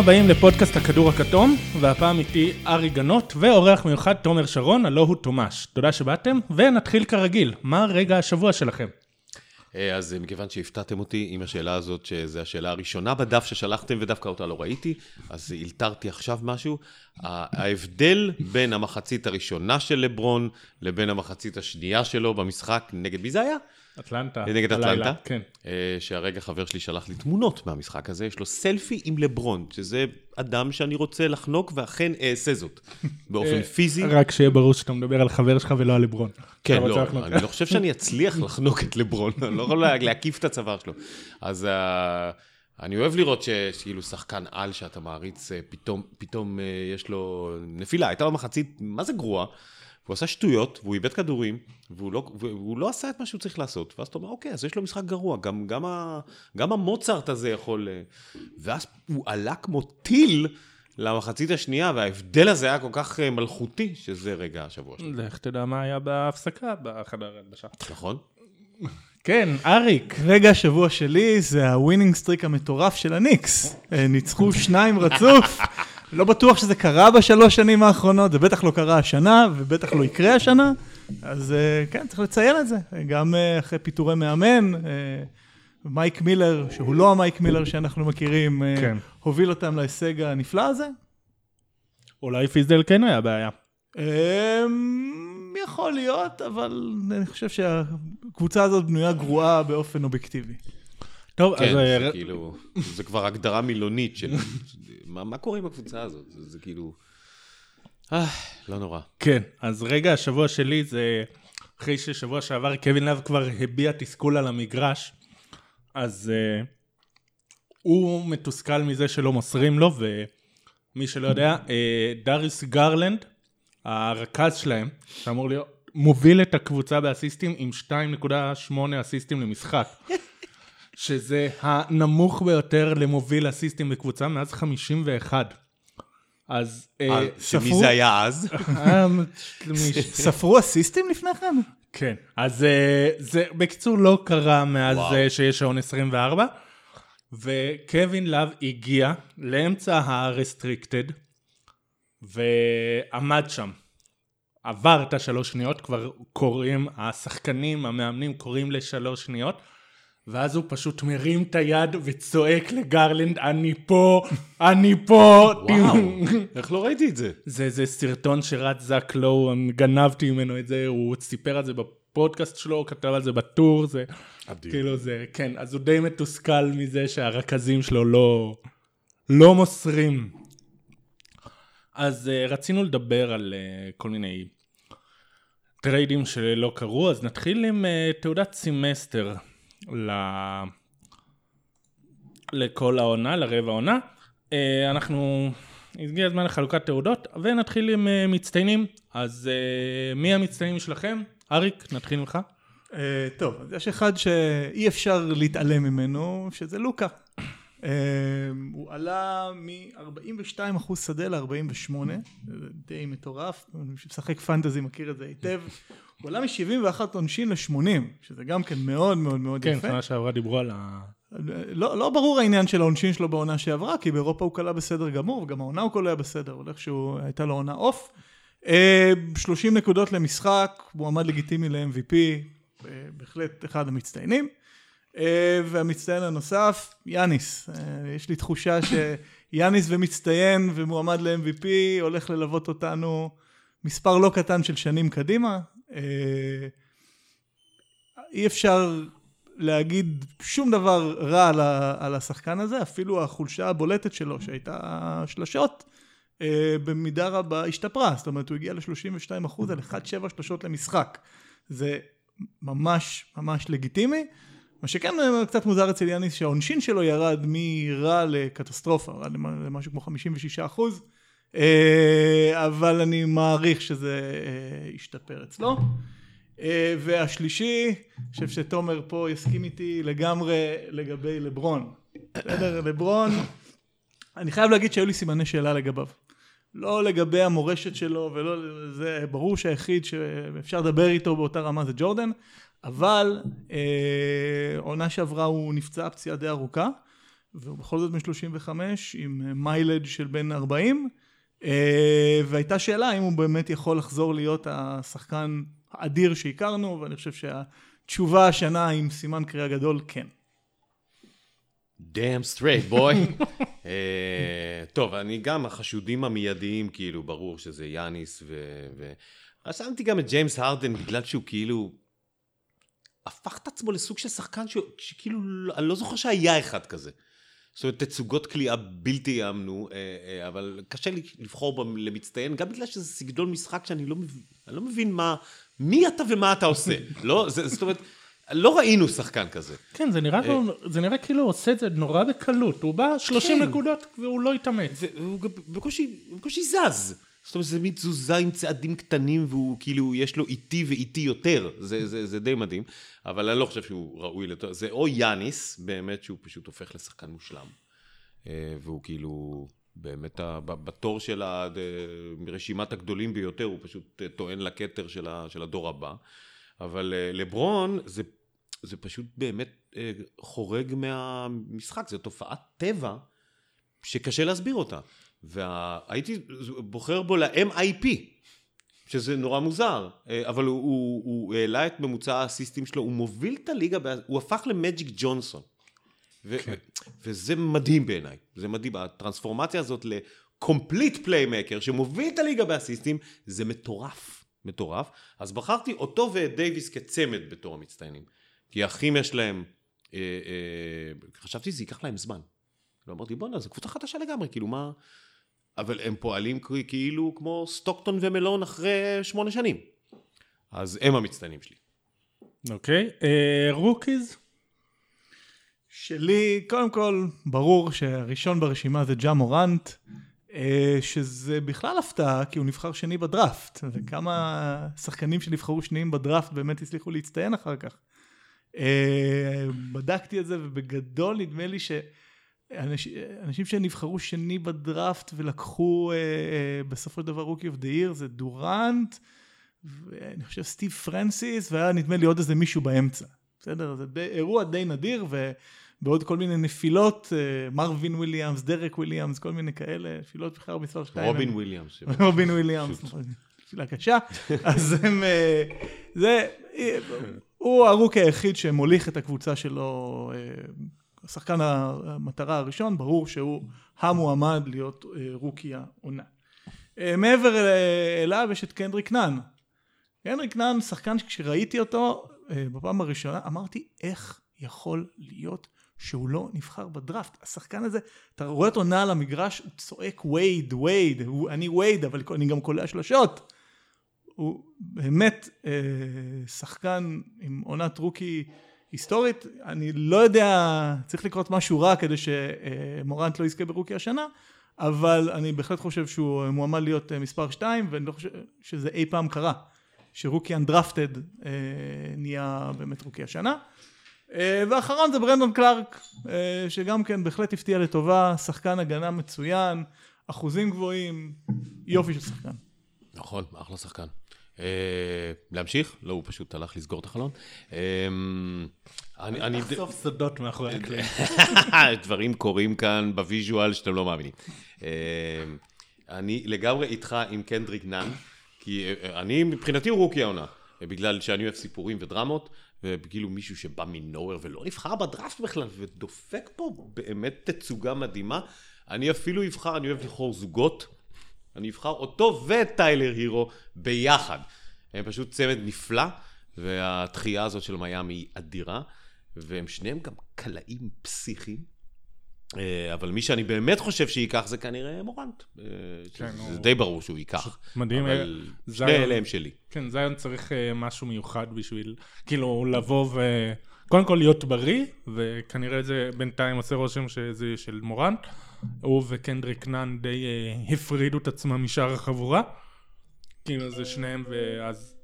הבאים לפודקאסט הכדור הכתום, והפעם איתי ארי גנות ואורח מיוחד תומר שרון, הלא הוא תומש. תודה שבאתם, ונתחיל כרגיל. מה רגע השבוע שלכם? אה, אז מכיוון שהפתעתם אותי עם השאלה הזאת, שזו השאלה הראשונה בדף ששלחתם ודווקא אותה לא ראיתי, אז הלתרתי עכשיו משהו. ההבדל בין המחצית הראשונה של לברון לבין המחצית השנייה שלו במשחק, נגד מי זה היה? אטלנטה. נגד אטלנטה? כן. אה, שהרגע חבר שלי שלח לי תמונות מהמשחק הזה, יש לו סלפי עם לברון, שזה אדם שאני רוצה לחנוק ואכן אעשה זאת. באופן אה, פיזי. רק שיהיה ברור שאתה מדבר על חבר שלך ולא על לברון. כן, לא. אני לא חושב שאני אצליח לחנוק את לברון, אני לא יכול לה- להקיף את הצוואר שלו. אז אה, אני אוהב לראות שכאילו שחקן על שאתה מעריץ, פתאום, פתאום יש לו נפילה. הייתה לו מחצית, מה זה גרועה? הוא עשה שטויות, והוא איבד כדורים, והוא לא, והוא לא עשה את מה שהוא צריך לעשות. ואז אתה אומר, אוקיי, אז יש לו משחק גרוע, גם, גם, ה, גם המוצרט הזה יכול... אה, ואז הוא עלה כמו טיל למחצית השנייה, וההבדל הזה היה כל כך אה, מלכותי, שזה רגע השבוע שלו. לך תדע מה היה בהפסקה בחדר הלבשה. נכון? כן, אריק. רגע השבוע שלי זה ה-winning streak המטורף של הניקס. אה, ניצחו שניים ברצף. לא בטוח שזה קרה בשלוש שנים האחרונות, זה בטח לא קרה השנה, ובטח לא יקרה השנה. אז אה, כן, צריך לציין את זה. גם אה, אחרי פיטורי מאמן, אה, מייק מילר, שהוא לא המייק מילר שאנחנו מכירים, כן. הוביל אותם להישג הנפלא הזה. אולי פיזדל כן היה בעיה. אמ, יכול להיות, אבל אני חושב שהקבוצה הזאת בנויה גרועה באופן אובייקטיבי. טוב, כן, אז... זה אה, כאילו, זה כבר הגדרה מילונית של... מה מה קורה עם הקבוצה הזאת? זה זה כאילו... אה, לא נורא. כן, אז רגע השבוע שלי זה אחרי ששבוע שעבר קווין לאב כבר הביע תסכול על המגרש, אז uh, הוא מתוסכל מזה שלא מוסרים לו, ומי שלא יודע, uh, דאריס גרלנד, הרכז שלהם, שאמור להיות, מוביל את הקבוצה באסיסטים עם 2.8 אסיסטים למשחק. שזה הנמוך ביותר למוביל אסיסטים בקבוצה מאז 51. אז אה, אה, שמי ספרו? זה היה אז? אה, ספרו אסיסטים לפני כן? כן, אז אה, זה בקיצור לא קרה מאז. אה, שיש שעון 24, וקווין לאב הגיע לאמצע ה restricted, ועמד שם. עבר את השלוש שניות, כבר קוראים, השחקנים, המאמנים קוראים לשלוש שניות, ואז הוא פשוט מרים את היד וצועק לגרלנד, אני פה, אני פה. וואו, איך לא ראיתי את זה? זה, זה סרטון שרץ זק לואו, גנבתי ממנו את זה, הוא סיפר על זה בפודקאסט שלו, כתב על זה בטור, זה אדיר. כאילו זה, כן, אז הוא די מתוסכל מזה שהרכזים שלו לא, לא מוסרים. אז אה, רצינו לדבר על אה, כל מיני טריידים שלא קרו, אז נתחיל עם אה, תעודת סמסטר ל... לכל העונה, לרבע העונה. Uh, אנחנו, הגיע הזמן לחלוקת תעודות, ונתחיל עם uh, מצטיינים. אז uh, מי המצטיינים שלכם? אריק, נתחיל ממך. אה, טוב, אז יש אחד שאי אפשר להתעלם ממנו, שזה לוקה. אה, הוא עלה מ-42% שדה ל-48, זה די מטורף, מי שמשחק פנטזי מכיר את זה היטב. הוא עלה מ-71 עונשין ל-80, שזה גם כן מאוד מאוד מאוד כן, יפה. שנה שעברה דיברו על ה... לא, לא ברור העניין של העונשין שלו בעונה שעברה, כי באירופה הוא קלע בסדר גמור, וגם העונה הוא קולע בסדר, אבל איכשהו הייתה לו עונה אוף. אה, 30 נקודות למשחק, מועמד לגיטימי ל-MVP, אה, בהחלט אחד המצטיינים. אה, והמצטיין הנוסף, יאניס. אה, יש לי תחושה שיאניס ומצטיין ומועמד ל-MVP הולך ללוות אותנו מספר לא קטן של שנים קדימה. אה, אי אפשר להגיד שום דבר רע על, ה, על השחקן הזה, אפילו החולשה הבולטת שלו שהייתה שלשות, אה, במידה רבה השתפרה, זאת אומרת הוא הגיע ל-32 אחוז על 1.7 שלשות למשחק. זה ממש ממש לגיטימי. מה שכן אה, קצת מוזר אצל יאניס שהעונשין שלו ירד מרע לקטסטרופה, ירד למ- למשהו כמו 56 אחוז, אבל אני מעריך שזה אה, ישתפר אצלו. אה, והשלישי, אני חושב שתומר פה יסכים איתי לגמרי לגבי לברון. בסדר, לברון, אני חייב להגיד שהיו לי סימני שאלה לגביו. לא לגבי המורשת שלו, ולא, זה ברור שהיחיד שאפשר לדבר איתו באותה רמה זה ג'ורדן, אבל אה, עונה שעברה הוא נפצע פציעה די ארוכה, והוא בכל זאת בן 35 עם מיילג' של בין 40, אה, והייתה שאלה אם הוא באמת יכול לחזור להיות השחקן האדיר שהכרנו, ואני חושב שהתשובה השנה עם סימן קריאה גדול, כן. straight boy. אה, טוב, אני גם, החשודים המיידיים, כאילו, ברור שזה יאניס ו... ו... רשמתי גם את ג'יימס הרדן בגלל שהוא כאילו הפך את עצמו לסוג של שחקן ש... שכאילו, אני לא זוכר שהיה אחד כזה. זאת אומרת, תצוגות כליאה בלתי יאמנו, אה, אה, אבל קשה לי לבחור בו למצטיין, גם בגלל שזה סגנון משחק שאני לא מבין, אני לא מבין מה, מי אתה ומה אתה עושה. לא, זה, זאת אומרת, לא ראינו שחקן כזה. כן, זה נראה, כמו, זה נראה כאילו הוא עושה את זה נורא בקלות. הוא בא 30 כן. נקודות והוא לא התאמץ. והוא גם בקושי, בקושי זז. זאת אומרת, זה מין תזוזה עם צעדים קטנים, והוא כאילו, יש לו איטי ואיטי יותר, זה, זה, זה די מדהים, אבל אני לא חושב שהוא ראוי לתואר, זה או יאניס, באמת, שהוא פשוט הופך לשחקן מושלם, אה, והוא כאילו, באמת, בתור של רשימת הגדולים ביותר, הוא פשוט אה, טוען לכתר של, הדור הבא, אבל אה, לברון, זה, זה פשוט באמת חורג מהמשחק, זו תופעת טבע שקשה להסביר אותה. והייתי בוחר בו ל-MIP, שזה נורא מוזר, אה, אבל הוא, הוא, הוא העלה את ממוצע האסיסטים שלו, הוא מוביל את הליגה, הוא הפך למג'יק ג'ונסון. ו- כן. וזה מדהים בעיניי, זה מדהים, הטרנספורמציה הזאת ל complete playmaker שמוביל את הליגה באסיסטים, זה מטורף, מטורף. אז בחרתי אותו ואת דייוויס כצמד בתור המצטיינים. כי האחים יש להם, אה, אה, חשבתי שזה ייקח להם זמן. ואמרתי, בואנה, זו קבוצה חדשה לגמרי, כאילו מה... אבל הם פועלים כאילו כמו סטוקטון ומלון אחרי שמונה שנים. אז הם המצטיינים שלי. אוקיי, אה, rookies? שלי, קודם כל, ברור שהראשון ברשימה זה ג'ה מורנט, אה, שזה בכלל הפתעה, כי הוא נבחר שני בדראפט, וכמה שחקנים שנבחרו שניים בדראפט באמת הצליחו להצטיין אחר כך. אה, בדקתי את זה, ובגדול נדמה לי שאנשים אנשים שנבחרו שני בדראפט ולקחו אה, אה, בסופו של דבר rookie of the year זה דורנט, ואני חושב סטיב פרנסיס, והיה נדמה לי עוד איזה מישהו באמצע. בסדר? זה די, אירוע די נדיר, ובעוד כל מיני נפילות, אה, מרווין וויליאמס, דרק וויליאמס, כל מיני כאלה, נפילות בכלל מספר שתיים. רובין וויליאמס. רובין וויליאמס, נכון, נפילה קשה. אז הם, אה, זה, אה, הוא ה rookie היחיד שמוליך את הקבוצה שלו, אה, שחקן המטרה הראשון, ברור שהוא המועמד להיות אה, רוקי העונה. אה, מעבר אה, אליו יש את קנדריק נאן. קנדריק נאן, שחקן שכשראיתי אותו בפעם הראשונה, אמרתי, איך יכול להיות שהוא לא נבחר בדראפט? השחקן הזה, אתה רואה אותו נע על המגרש, הוא צועק וייד, וייד, אני וייד, אבל אני גם קולע שלושות. הוא באמת אה, שחקן עם עונת רוקי היסטורית, אני לא יודע, צריך לקרות משהו רע כדי שמורנט לא יזכה ברוקי השנה, אבל אני בהחלט חושב שהוא מועמד להיות אה, מספר 2, ואני לא חושב שזה אי פעם קרה, שרוקי אנדרפטד אה, נהיה באמת רוקי השנה. אה, ואחרון זה ברנדון קלארק, שגם כן בהחלט הפתיע לטובה, שחקן הגנה מצוין, אחוזים גבוהים, יופי של שחקן. נכון, אחלה שחקן. אה, להמשיך? לא, הוא פשוט הלך לסגור את החלון. אה, אני... לחשוף סודות מאחורי הקלעים. דברים קורים כאן ב visual שאתם לא מאמינים. אה, אני לגמרי איתך עם קנדריק נאן, כי אני, מבחינתי הוא rookie העונה, בגלל שאני אוהב סיפורים ודרמות, וכאילו מישהו שבא מ nowhere ולא נבחר בדראפט בכלל, ודופק פה באמת תצוגה מדהימה. אני אפילו אבחר, אני אוהב לבחור זוגות, אני אבחר אותו ואת טיילר הירו ביחד. הם פשוט צמד נפלא, והתחייה הזאת של מיאמי היא אדירה, והם שניהם גם קלעים פסיכיים. אה, אבל מי שאני באמת חושב שייקח זה כנראה מורנט. אה, כן, זה הוא- די ברור שהוא ייקח. מדהים, אבל שני אלה הם שלי. כן, זיון צריך אה, משהו מיוחד בשביל, כאילו, לבוא ו... קודם כל להיות בריא, וכנראה זה בינתיים עושה רושם שזה של מורנט. הוא וקנדריק נאן די אה, הפרידו את עצמם משאר החבורה. כאילו זה שניהם ואז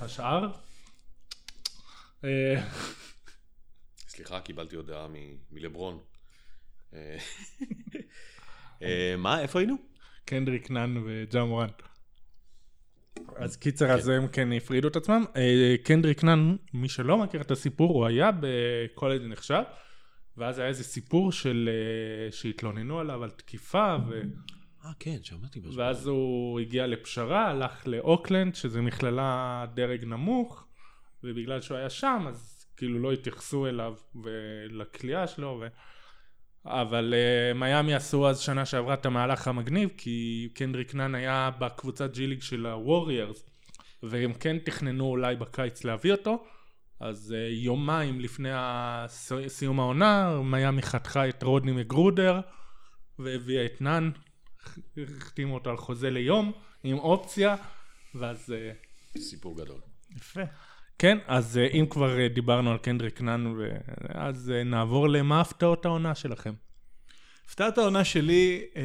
השאר. אה, סליחה, קיבלתי הודעה מ- מלברון. אה, אה, מה, איפה היינו? קנדריק נאן וג'ה מורנט. אז קיצר, אז הם כן הפרידו את עצמם. קנדריק נאן, מי שלא מכיר את הסיפור, הוא היה בקולג' נחשב, ואז היה איזה סיפור של... אה, שהתלוננו עליו על תקיפה, ו... אה, כן, שמעתי משהו. ואז הוא הגיע לפשרה, הלך לאוקלנד, שזה מכללה דרג נמוך, ובגלל שהוא היה שם, אז כאילו לא התייחסו אליו ולכלייה שלו, ו... אבל אה, מיאמי עשו אז שנה שעברה את המהלך המגניב, כי קנדריק נאן היה בקבוצת G League של הווריירס, והם כן תכננו אולי בקיץ להביא אותו, אז uh, יומיים לפני. סיום העונה, מיאמי חתכה את רודני מגרודר, והביאה את נאן, החתימו אותו על חוזה ליום, עם אופציה, ואז... Uh, סיפור גדול. יפה. כן, אז uh, אם כבר uh, דיברנו על קנדריק נאן, אז uh, נעבור למה הפתעות העונה שלכם. הפתעת העונה שלי, אה,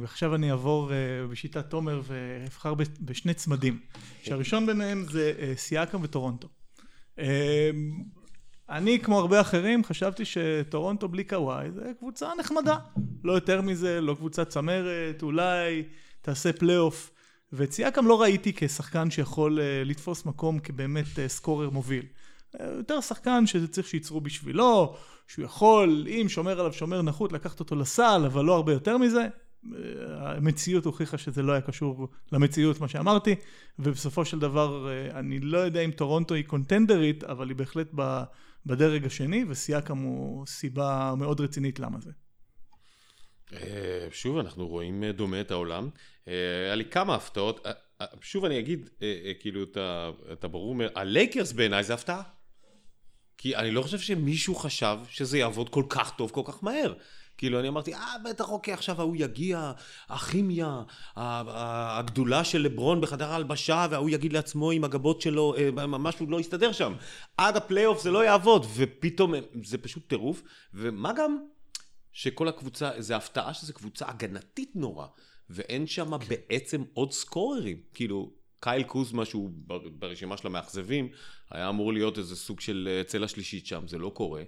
ועכשיו אני אעבור אה, בשיטת תומר ואבחר בשני צמדים. שהראשון ביניהם זה אה, סיאקם וטורונטו. אה, אני, כמו הרבה אחרים, חשבתי שטורונטו בלי קוואי זה קבוצה נחמדה. לא יותר מזה, לא קבוצה צמרת, אולי תעשה פלייאוף. ואת סיאקם לא ראיתי כשחקן שיכול אה, לתפוס מקום כבאמת אה, סקורר מוביל. אה, יותר שחקן שזה צריך שייצרו בשבילו, שהוא יכול, אם שומר עליו שומר נחות, לקחת אותו לסל, אבל לא הרבה יותר מזה. המציאות הוכיחה שזה לא היה קשור למציאות, מה שאמרתי, ובסופו של דבר, אה, אני לא יודע אם טורונטו היא קונטנדרית, אבל היא בהחלט בדרג השני, וסיאקם הוא סיבה מאוד רצינית למה זה. אה, שוב, אנחנו רואים אה, דומה את העולם. היה לי כמה הפתעות. שוב אני אגיד, כאילו, את ה- את הברור, מה- הלייקרס בעיניי זה הפתעה. כי אני לא חושב שמישהו חשב שזה יעבוד כל כך טוב, כל כך מהר. כאילו, אני אמרתי, אה, בטח, אוקיי, עכשיו ההוא יגיע, הכימיה, הגדולה של לברון בחדר ההלבשה, וההוא יגיד לעצמו עם הגבות שלו, אה, משהו לא יסתדר שם. עד הפלייאוף זה לא יעבוד, ופתאום אה, זה פשוט טירוף. ומה גם שכל הקבוצה, זה הפתעה שזו קבוצה הגנתית נורא, ואין שם בעצם עוד סקוררים. כאילו, קייל קוזמה, שהוא בר- ברשימה של המאכזבים, היה אמור להיות איזה סוג של אה, צלע שלישית שם, זה לא קורה.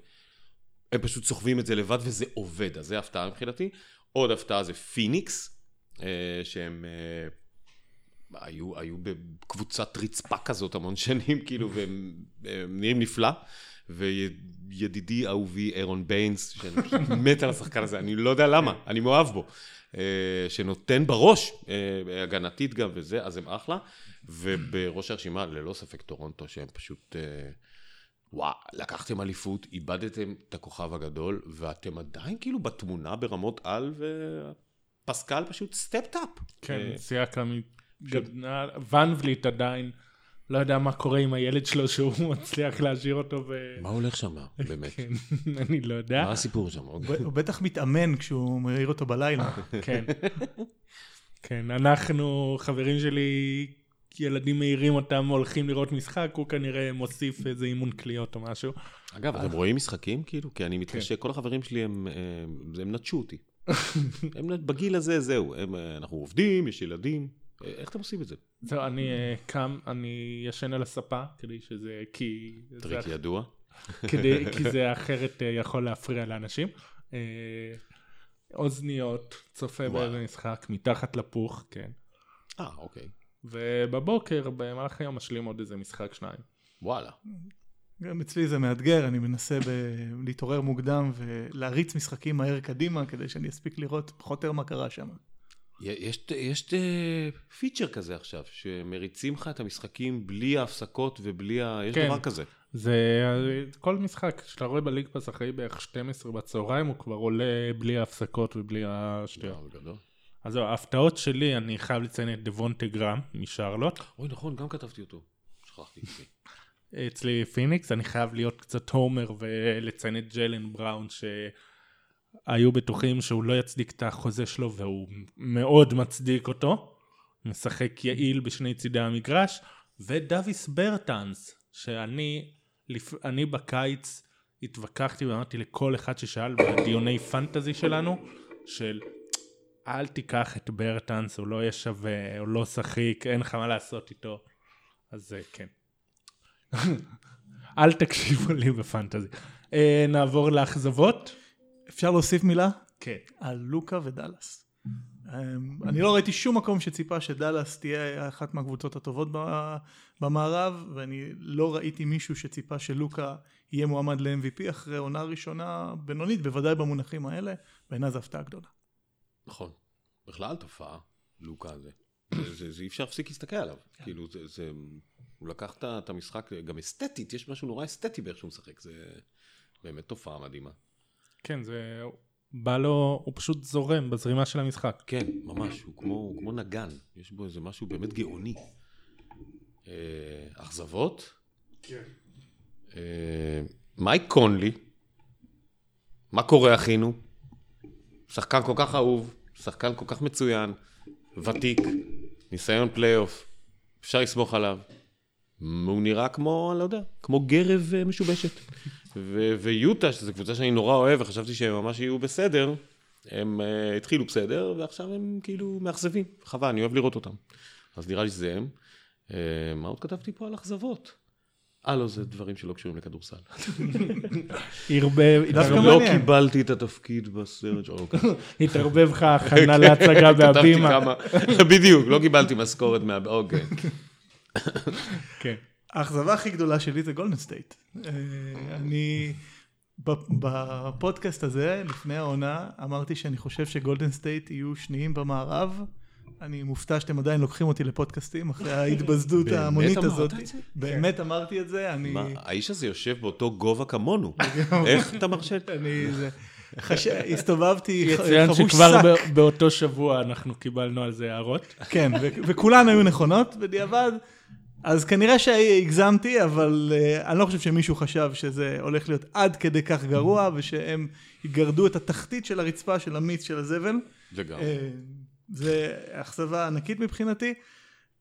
הם פשוט סוחבים את זה לבד וזה עובד, אז זה הפתעה מבחינתי. עוד הפתעה זה פיניקס, אה, שהם אה, היו, היו בקבוצת רצפה כזאת המון שנים, כאילו, והם הם נראים נפלא. וידידי אהובי אירון ביינס, שאני פשוט מת על השחקן הזה, אני לא יודע למה, אני מאוהב בו. אה, שנותן בראש, הגנתית גם וזה, אז הם אחלה. ובראש הרשימה, ללא ספק טורונטו, שהם פשוט... אה, וואו, לקחתם אליפות, איבדתם את הכוכב הגדול, ואתם עדיין כאילו בתמונה ברמות על, ופסקל פשוט סטפט אפ. כן, סיאקם גדנה, ון וליט עדיין, לא יודע מה קורה עם הילד שלו שהוא מצליח להשאיר אותו ו... מה הולך שם, באמת? כן, אני לא יודע. מה הסיפור שם? הוא בטח מתאמן כשהוא מעיר אותו בלילה. כן. כן, אנחנו, חברים שלי, ילדים מעירים אותם, הולכים לראות משחק, הוא כנראה מוסיף איזה אימון קליעות או משהו. אגב, אתם רואים משחקים כאילו? כי אני מתקשה, כל החברים שלי הם, הם, הם נטשו אותי. הם בגיל הזה, זהו, הם, אנחנו עובדים, יש ילדים. איך אתם עושים את זה? זהו, אני אה, קם, אני ישן על הספה, כדי שזה, כי... טריק ידוע. כדי, כי זה אחרת אה, יכול להפריע לאנשים. אה, אוזניות, צופה. באיזה משחק, מתחת לפוך, כן. אה, אוקיי. ובבוקר, במהלך היום, משלים עוד איזה משחק שניים. וואלה. גם אצלי זה מאתגר, אני מנסה ב- להתעורר מוקדם ולהריץ משחקים מהר קדימה, כדי שאני אספיק לראות פחות או יותר מה קרה שם. יש, יש פיצ'ר כזה עכשיו, שמריצים לך את המשחקים בלי ההפסקות ובלי ה... יש כן. דבר כזה. זה כל משחק שאתה רואה ב League Pass אחרי בערך 12 בצהריים, הוא כבר עולה בלי ההפסקות ובלי השטויות. גדול. אז זהו, ההפתעות שלי, אני חייב לציין את דבונטה גרם משרלוט. אוי, נכון, גם כתבתי אותו. שכחתי. אצלי פיניקס, אני חייב להיות קצת homer ולציין את ג'לן בראון שהיו בטוחים שהוא לא יצדיק את החוזה שלו והוא מאוד מצדיק אותו. משחק יעיל בשני צידי המגרש. ודוויס ברטנס, שאני לפ... אני בקיץ התווכחתי ואמרתי לכל אחד ששאל בדיוני פנטזי שלנו, של אל תיקח את ברטנס, הוא לא יהיה שווה, הוא לא שחיק, אין לך מה לעשות איתו. אז אה, כן. אל תקשיבו לי בפנטזי. אה, נעבור לאכזבות. אפשר להוסיף מילה? כן. על לוקה ודאלאס. אני לא ראיתי שום מקום שציפה שדאלאס תהיה אחת מהקבוצות הטובות במערב, ואני לא ראיתי מישהו שציפה שלוקה יהיה מועמד ל-MVP אחרי עונה ראשונה בינונית, בוודאי במונחים האלה, בעיניי זו הפתעה גדולה. נכון. בכלל תופעה, לוקה הזה. זה, זה, זה אי אפשר להפסיק להסתכל עליו. כאילו, זה, זה, הוא לקח את המשחק, גם אסתטית, יש משהו נורא אסתטי באיך שהוא משחק. זה באמת תופעה מדהימה. כן, זה... בא לו, הוא פשוט זורם בזרימה של המשחק. כן, ממש, הוא כמו, הוא כמו נגן, יש בו איזה משהו באמת גאוני. אה, אכזבות? כן. אה, מייק קונלי, מה קורה אחינו? שחקן כל כך אהוב, שחקן כל כך מצוין, ותיק, ניסיון פלייאוף, אפשר לסמוך עליו. הוא נראה כמו, אני לא יודע, כמו גרב אה, משובשת. ו- ויוטה, שזו קבוצה שאני נורא אוהב וחשבתי שהם ממש יהיו בסדר, הם uh, התחילו בסדר, ועכשיו הם כאילו מאכזבים. חבל, אני אוהב לראות אותם. אז נראה לי שזה הם. Uh, מה עוד כתבתי פה על אכזבות? לא, זה דברים שלא קשורים לכדורסל. ערבב, דווקא לא מעניין. קיבלתי את התפקיד בסרט שלו. התערבב לך הכנה להצגה כתבתי בהבימה. בדיוק, לא קיבלתי משכורת מה... אוקיי. כן. האכזבה הכי גדולה שלי זה גולדן סטייט. אה, אני בפודקאסט הזה, לפני העונה, אמרתי שאני חושב שגולדן סטייט יהיו שניים במערב. אני מופתע שאתם עדיין לוקחים אותי לפודקאסטים אחרי ההתבזדות ההמונית הזאת. באמת אמרתי את זה, אני... מה, האיש הזה יושב באותו גובה כמונו. איך אתה מרשה? אני... הסתובבתי יצוין חבוש שכבר שק. בא- באותו שבוע אנחנו קיבלנו על זה הערות. כן, וכולן היו נכונות בדיעבד. אז כנראה שהגזמתי, אבל uh, אני לא חושב שמישהו חשב שזה הולך להיות עד כדי כך גרוע, ושהם יגרדו את התחתית של הרצפה של המיץ של הזבל. לגמרי. אה, זה אכזבה ענקית מבחינתי.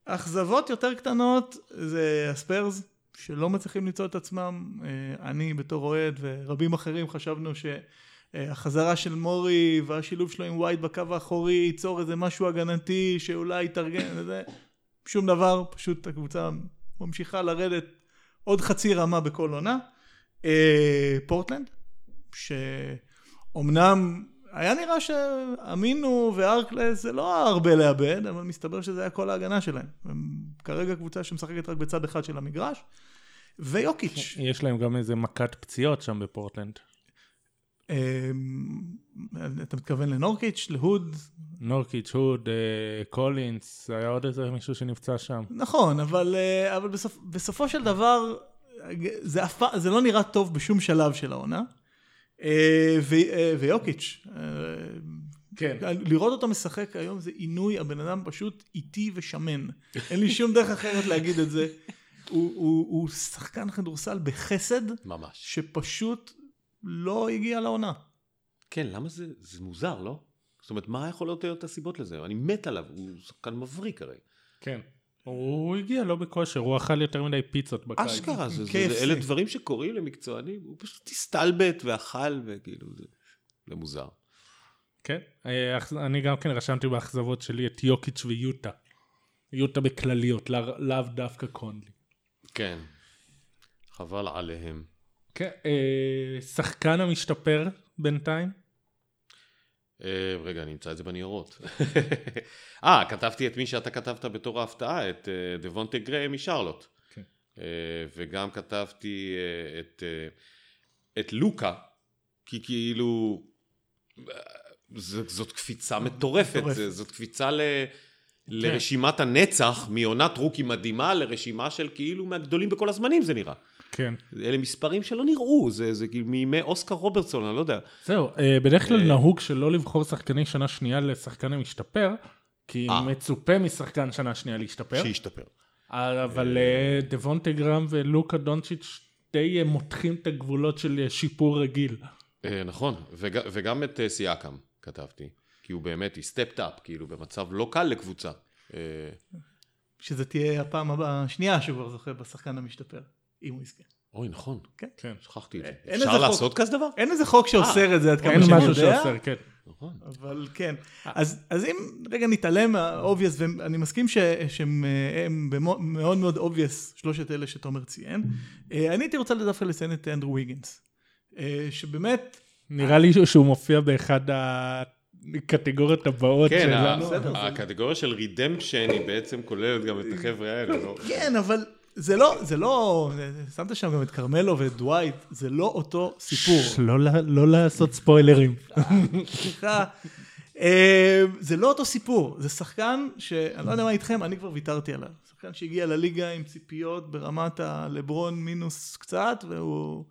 אכזבות יותר קטנות זה הספיירס, שלא מצליחים למצוא את עצמם. אה, אני בתור אוהד ורבים אחרים חשבנו שהחזרה של מורי והשילוב שלו עם ווייט בקו האחורי ייצור איזה משהו הגנתי שאולי יתארגן לזה. שום דבר, פשוט הקבוצה ממשיכה לרדת עוד חצי רמה בכל עונה. אה, פורטלנד, שאומנם היה נראה שאמינו וארקלס זה לא הרבה לאבד, אבל מסתבר שזה היה כל ההגנה שלהם. הם כרגע קבוצה שמשחקת רק בצד אחד של המגרש. ויוקיץ', יש להם גם איזה מכת פציעות שם בפורטלנד. אה, אתה מתכוון לנורקיץ', להוד? נורקיץ', הוד, אה, קולינס, היה עוד איזה מישהו שנפצע שם. נכון, אבל, אה, אבל בסופ, בסופו של דבר זה, פעם- זה לא נראה טוב בשום שלב של העונה. אה, אה, ויוקיץ', אה, כן. לראות אותו משחק היום זה עינוי, הבן אדם פשוט איטי ושמן. אין לי שום דרך אחרת להגיד את זה. הוא, הוא, הוא שחקן כדורסל בחסד, ממש. שפשוט לא הגיע לעונה. כן, למה זה, זה מוזר, לא? זאת אומרת, מה יכול להיות הסיבות לזה? אני מת עליו, הוא שחקן מבריק הרי. כן. הוא הגיע לא בכושר, הוא אכל יותר מדי פיצות בקיץ. אשכרה, זה, זה. זה, אלה דברים שקורים למקצוענים, הוא פשוט הסתלבט ואכל, וכאילו, זה, זה מוזר. כן. אה, אני גם כן רשמתי באכזבות שלי את יוקיץ' ויוטה. יוטה בכלליות, לאו לאו דווקא קונלי. כן, חבל עליהם. כן. אה, שחקן המשתפר בינתיים? אה, רגע, אני אמצא את זה בניירות. אה, כתבתי את מי שאתה כתבת בתור ההפתעה, את אה, דבונטה גריי משרלוט. כן. אה, וגם כתבתי את, את לוקה, כי כאילו, אה, ז- זאת קפיצה מטורפת, מטורפת. זה- זאת קפיצה ל... לרשימת הנצח, מעונת רוקי מדהימה לרשימה של כאילו מהגדולים בכל הזמנים זה נראה. כן. אלה מספרים שלא נראו, זה, זה כאילו מימי אוסקר רוברטסון, אני לא יודע. זהו, אה, בדרך כלל נהוג שלא לבחור שחקני שנה שנייה לשחקן המשתפר, כי אה. מצופה משחקן שנה שנייה להשתפר. שישתפר. אבל אה, דבונטה גרם ולוקה דונצ'יץ' די אה, מותחים את הגבולות של אה, שיפור רגיל. אה, נכון, וג, וגם את אה, סיאקם כתבתי, כי הוא באמת, היא סטפט אפ, כאילו במצב לא קל לקבוצה. אה, שזה תהיה הפעם הבאה, השנייה שהוא כבר זוכה בשחקן המשתפר, אם הוא יזכה. אוי, נכון, כן. כן. שכחתי את זה. אין אפשר. לעשות כזה דבר? אין איזה חוק שאוסר את זה עד כמה אין שאני משהו יודע. שאוסר, כן. נכון. אבל כן. אז, אז אם רגע נתעלם מה-obvious, ואני מסכים ש, שהם אה, מאוד מאוד obvious, שלושת אלה שתומר ציין, אה, אני הייתי רוצה דווקא לציין את אנדרו ויגינס. אה, שבאמת, נראה לי שהוא מופיע באחד הקטגוריות הבאות כן, שלנו. בסדר, ה- הקטגוריה של רידמפשן היא בעצם כוללת גם את החבר'ה האלה, לא? כן, אבל זה לא, זה לא, שמת שם גם את כרמלו ואת דווייט, זה לא אותו סיפור. לא לא לעשות ספוילרים. סליחה. אה, זה לא אותו סיפור, זה שחקן שאני לא יודע מה איתכם, אני כבר ויתרתי עליו. שחקן שהגיע לליגה עם ציפיות ברמת הלברון מינוס קצת, והוא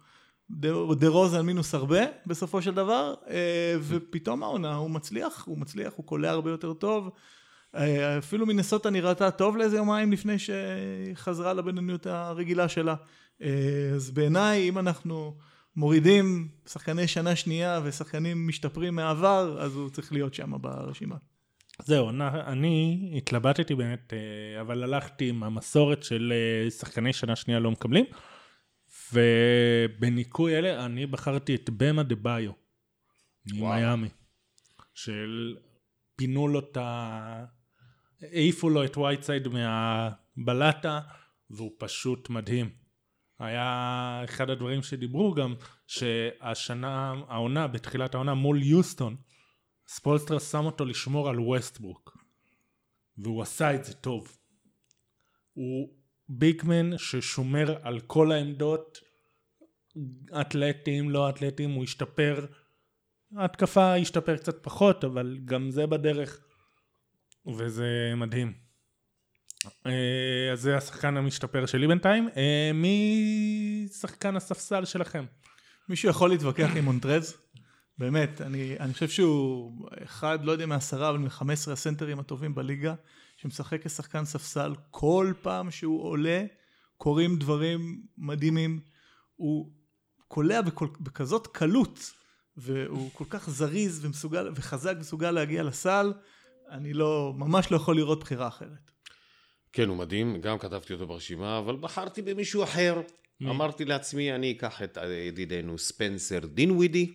דה- דה רוזן מינוס הרבה בסופו של דבר, אה, ופתאום העונה הוא מצליח, הוא מצליח, הוא קולע הרבה יותר טוב. אה, אפילו מנסוטה נראתה טוב לאיזה יומיים לפני שחזרה לבינוניות הרגילה שלה. אה, אז בעיניי, אם אנחנו מורידים שחקני שנה שנייה ושחקנים משתפרים מהעבר, אז הוא צריך להיות שם ברשימה. זהו, אני התלבטתי באמת, אה, אבל הלכתי עם המסורת של שחקני שנה שנייה לא מקבלים, ובניקוי אלה אני בחרתי את באם אדבאיו, ממיאמי, שפינו לו את ה... העיפו לו את וייטסייד מהבלטה, והוא פשוט מדהים. היה אחד הדברים שדיברו גם, שהשנה, העונה, בתחילת העונה מול יוסטון, ספולסטרה שם אותו לשמור על ווסטברוק. והוא עשה את זה טוב. הוא ביגמן ששומר על כל העמדות אתלטים לא אתלטים הוא השתפר. ההתקפה השתפר קצת פחות אבל גם זה בדרך וזה מדהים אה, אז זה השחקן המשתפר שלי בינתיים אה, מי שחקן הספסל שלכם? מישהו יכול להתווכח עם מונטרז? באמת, אני, אני חושב שהוא אחד, לא יודע מעשרה, אבל מ-15 הסנטרים הטובים בליגה, שמשחק כשחקן ספסל, כל פעם שהוא עולה, קורים דברים מדהימים. הוא קולע בכל, בכזאת קלות, והוא כל כך זריז ומסוגל, וחזק ומסוגל להגיע לסל, אני לא, ממש לא יכול לראות בחירה אחרת. כן, הוא מדהים, גם כתבתי אותו ברשימה, אבל בחרתי במישהו אחר. מי? אמרתי לעצמי, אני אקח את ידידנו ספנסר דינווידי,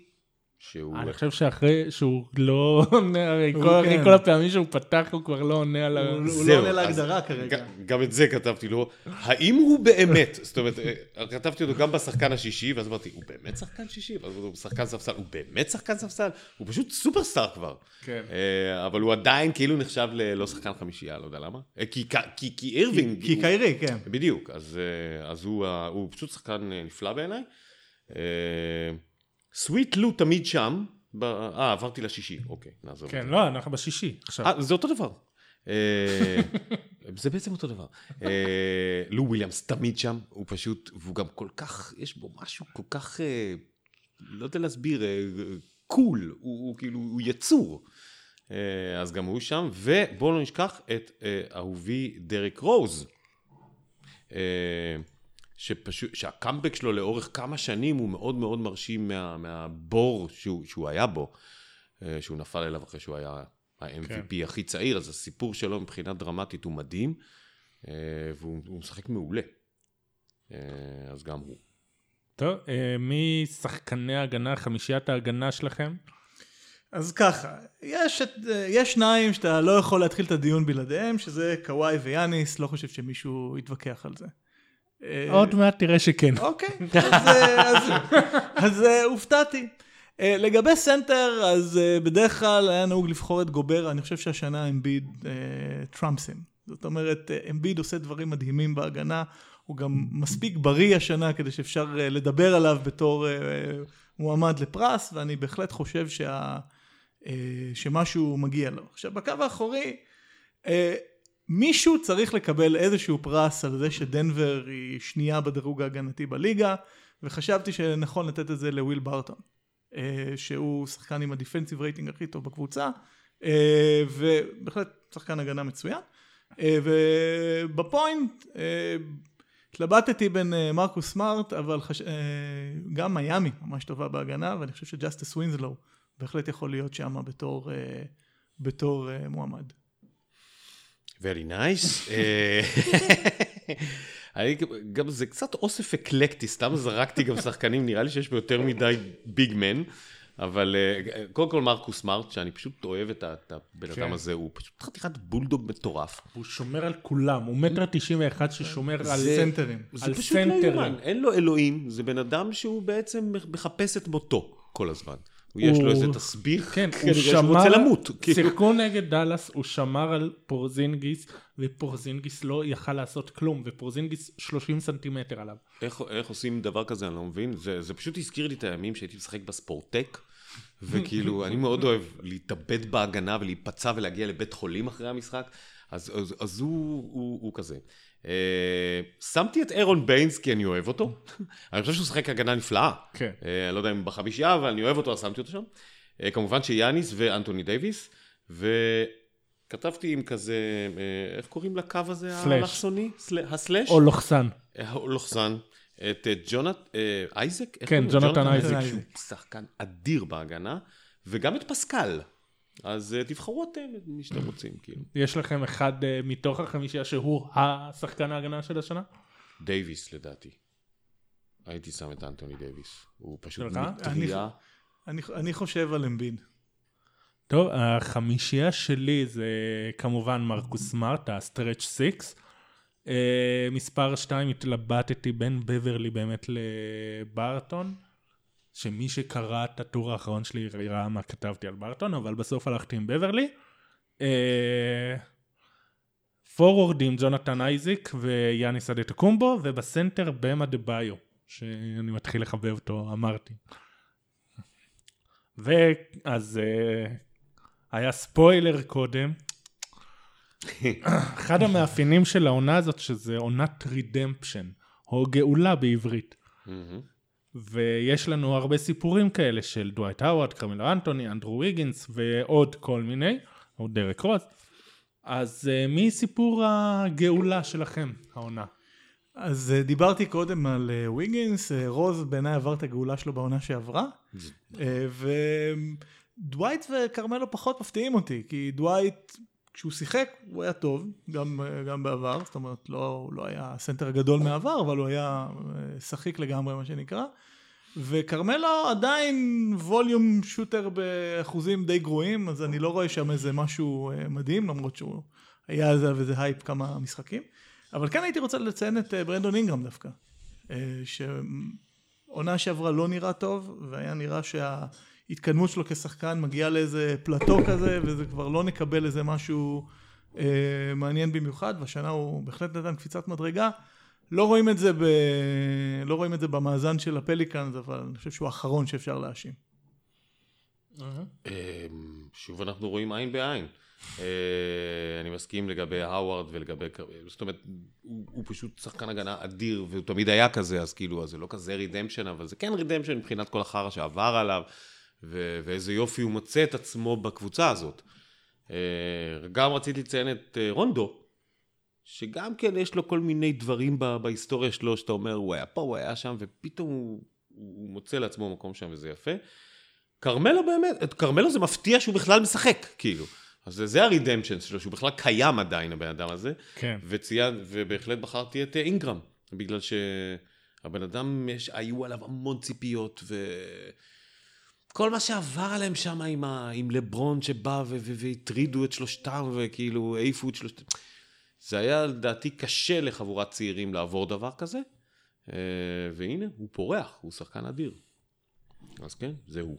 שהוא... אני חושב שאחרי שהוא לא עונה, הרי כל- כן. כל הפעמים שהוא פתח הוא כבר לא עונה על ה... הוא זהו, לא עונה אז להגדרה כרגע. גם את זה כתבתי לו. האם הוא באמת, זאת אומרת, אה, כתבתי אותו גם בשחקן השישי, ואז אמרתי, הוא באמת שחקן שישי? ואז הוא שחקן ספסל, הוא באמת שחקן ספסל? הוא פשוט סופרסטאר כבר. כן. אה, אבל הוא עדיין כאילו נחשב ללא שחקן חמישייה, לא יודע למה. אה, כי- כי כי אירווינג... כי קיירי, כן. בדיוק, אז, הוא, פשוט שחקן נפלא בעיניי. סוויט לו תמיד שם. אה, עברתי לשישי, אוקיי, נעזוב. כן. לא, אנחנו בשישי עכשיו. אה, זה אותו דבר. אה, זה בעצם אותו דבר. אה, לו וויליאמס תמיד שם, הוא פשוט, והוא גם כל כך, יש בו משהו כל כך, אה, לא יודע להסביר, אה, cool, הוא, כאילו, הוא יצור. אה, אז גם הוא שם, ובואו לא נשכח את אה, אהובי דרק רוז. שפשוט, שהקאמבק שלו לאורך כמה שנים הוא מאוד מאוד מרשים מה, מהבור שהוא, שהוא היה בו, אה, שהוא נפל אליו אחרי שהוא היה ה-MVP כן. הכי צעיר, אז הסיפור שלו מבחינה דרמטית הוא מדהים, אה, והוא הוא משחק מעולה. אה, אז גם הוא. טוב, מי שחקני ההגנה, חמישיית ההגנה שלכם? אז ככה, יש, את, יש שניים שאתה לא יכול להתחיל את הדיון בלעדיהם, שזה קוואי ויאניס, לא חושב שמישהו יתווכח על זה. אה, עוד מעט תראה שכן. אוקיי, אז, אה, אה, הופתעתי. לגבי סנטר, אז בדרך כלל היה נהוג לבחור את גובר, אני חושב שהשנה אמביד trumps him. זאת אומרת, אמביד עושה דברים מדהימים בהגנה, הוא גם מספיק בריא השנה כדי שאפשר לדבר עליו בתור מועמד לפרס, ואני בהחלט חושב שה, שמשהו מגיע לו. עכשיו, בקו האחורי, מישהו צריך לקבל איזשהו פרס על זה שדנבר היא שנייה בדירוג ההגנתי בליגה, וחשבתי שנכון לתת את זה לוויל ברטון, אה, שהוא שחקן עם ה defensive rating הכי טוב בקבוצה, אה, ובהחלט שחקן הגנה מצוין. אה, וב point, התלבטתי בין מרקוס סמארט, אבל חש... גם מיאמי ממש טובה בהגנה, ואני חושב שג'סטיס ווינסלו בהחלט יכול להיות שם בתור, בתור מועמד. Very nice. אה, אני גם זה קצת אוסף אקלקטי, סתם זרקתי גם שחקנים, נראה לי שיש פה יותר מדי ביג מן, אבל אה, קודם כל מרקוס סמארט, שאני פשוט אוהב את הבן כן. אדם הזה, הוא פשוט חתיכת בולדוג מטורף. הוא שומר על כולם, הוא מטר תשעים ואחד ששומר על סנטרים. זה פשוט לא. יאומן, אין לו אלוהים, זה בן אדם שהוא בעצם מחפש את מותו כל הזמן. יש לו הוא- איזה תסביך, כן, הוא שמר, רוצה למות. כאילו. שיחקו נגד דאלאס, הוא שמר על פורזינגיס, ופורזינגיס לא יכל לעשות כלום, ופורזינגיס 30 סנטימטר עליו. איך, איך עושים דבר כזה, אני לא מבין. זה, זה פשוט הזכיר לי את הימים שהייתי משחק בספורטק, וכאילו, אני מאוד אוהב להתאבד בהגנה ולהיפצע ולהגיע לבית חולים אחרי המשחק, אז, אז, אז הוא, הוא, הוא כזה. אה, שמתי את ארון ביינס כי אני אוהב אותו. אני חושב שהוא שיחק הגנה נפלאה. כן. אה, אני לא יודע אם בחמישייה, אבל אני אוהב אותו, אז שמתי אותו שם. אה, כמובן שיאניס ואנטוני דייוויס, וכתבתי עם כזה, איך קוראים לקו הזה slash. האלכסוני? ה slash? או לוחסן. אה, לוחסן, את ג'ונת, אייזק? כן? ג'ונתן אייזק. שהוא שחקן אדיר בהגנה, וגם את פסקל. אז אה, תבחרו אתם את מי שאתם רוצים, כאילו. יש לכם אחד אה, מתוך החמישייה שהוא השחקן ההגנה של השנה? דייוויס לדעתי. הייתי שם את אנטוני דייוויס. הוא פשוט? מטריה. אני, אני חושב על אמביד. טוב, החמישייה שלי זה כמובן מרקוס סמארט, ה stretch six. Uh, מספר 2 התלבטתי בין בברלי באמת לברטון, שמי שקרא את הטור האחרון שלי ראה מה כתבתי על ברטון, אבל בסוף הלכתי עם בברלי. פורורדים ג'ונתן אייזיק ויאניס אדטקומבו, ובסנטר באם אדבאיו, שאני מתחיל לחבב אותו, אמרתי. ואז uh, היה ספוילר קודם. אחד המאפיינים של העונה הזאת שזה עונת redemption, או גאולה בעברית. ויש לנו הרבה סיפורים כאלה של דווייט האווארד, קרמלו אנטוני, אנדרו ויגינס ועוד כל מיני, או דרק רוס. אז uh, מי סיפור הגאולה שלכם, העונה? אז אה, דיברתי קודם על אה, ויגינס, אה, רוז בעיניי עבר את הגאולה שלו בעונה שעברה, אה, ודווייט וכרמלו פחות מפתיעים אותי, כי דווייט, כשהוא שיחק, הוא היה טוב, גם, גם בעבר, זאת אומרת, לא, הוא לא היה הסנטר הגדול מהעבר, אבל הוא היה אה, שחיק לגמרי, מה שנקרא. וכרמלו עדיין ווליום שוטר באחוזים די גרועים, אז אני לא רואה שם איזה משהו אה, מדהים, למרות שהוא היה על זה איזה הייפ כמה משחקים. אבל כן הייתי רוצה לציין את אה, ברנדון אינגרם דווקא, שעונה שעברה לא נראה טוב, והיה נראה שההתקדמות שלו כשחקן מגיעה לאיזה פלטו כזה, וזה כבר לא נקבל איזה משהו אה, מעניין במיוחד, והשנה הוא בהחלט נתן קפיצת מדרגה. לא רואים את זה, ב... לא רואים את זה במאזן של הפליקאנס, אבל אני חושב שהוא האחרון שאפשר להאשים. אמ, שוב אנחנו רואים עין בעין. אה, אני מסכים לגבי האווארד ולגבי, זאת אומרת, הוא, הוא פשוט שחקן הגנה אדיר, והוא תמיד היה כזה, אז כאילו, אז זה לא כזה רידמפשן, אבל זה כן רידמפשן מבחינת כל החרא שעבר עליו, ו- ואיזה יופי הוא מוצא את עצמו בקבוצה הזאת. אה, גם רציתי לציין את אה, רונדו, שגם כן יש לו כל מיני דברים ב- בהיסטוריה שלו, שאתה אומר, הוא היה פה, הוא היה שם, ופתאום הוא, הוא מוצא לעצמו מקום שם, וזה יפה. כרמלו באמת, את כרמלו זה מפתיע שהוא בכלל משחק, כאילו. אז זה, זה הרידמפשן שלו, שהוא בכלל קיים עדיין, הבן אדם הזה. כן. וציין, ובהחלט בחרתי את אה, אינגרם, בגלל שהבן אדם, יש, היו עליו המון ציפיות, וכל מה שעבר עליהם שם עם, ה, עם לברון שבא והטרידו את שלושתם, וכאילו העיפו את שלושתם. זה היה לדעתי קשה לחבורת צעירים לעבור דבר כזה, אה, והנה, הוא פורח, הוא שחקן אדיר. אז כן, זה הוא.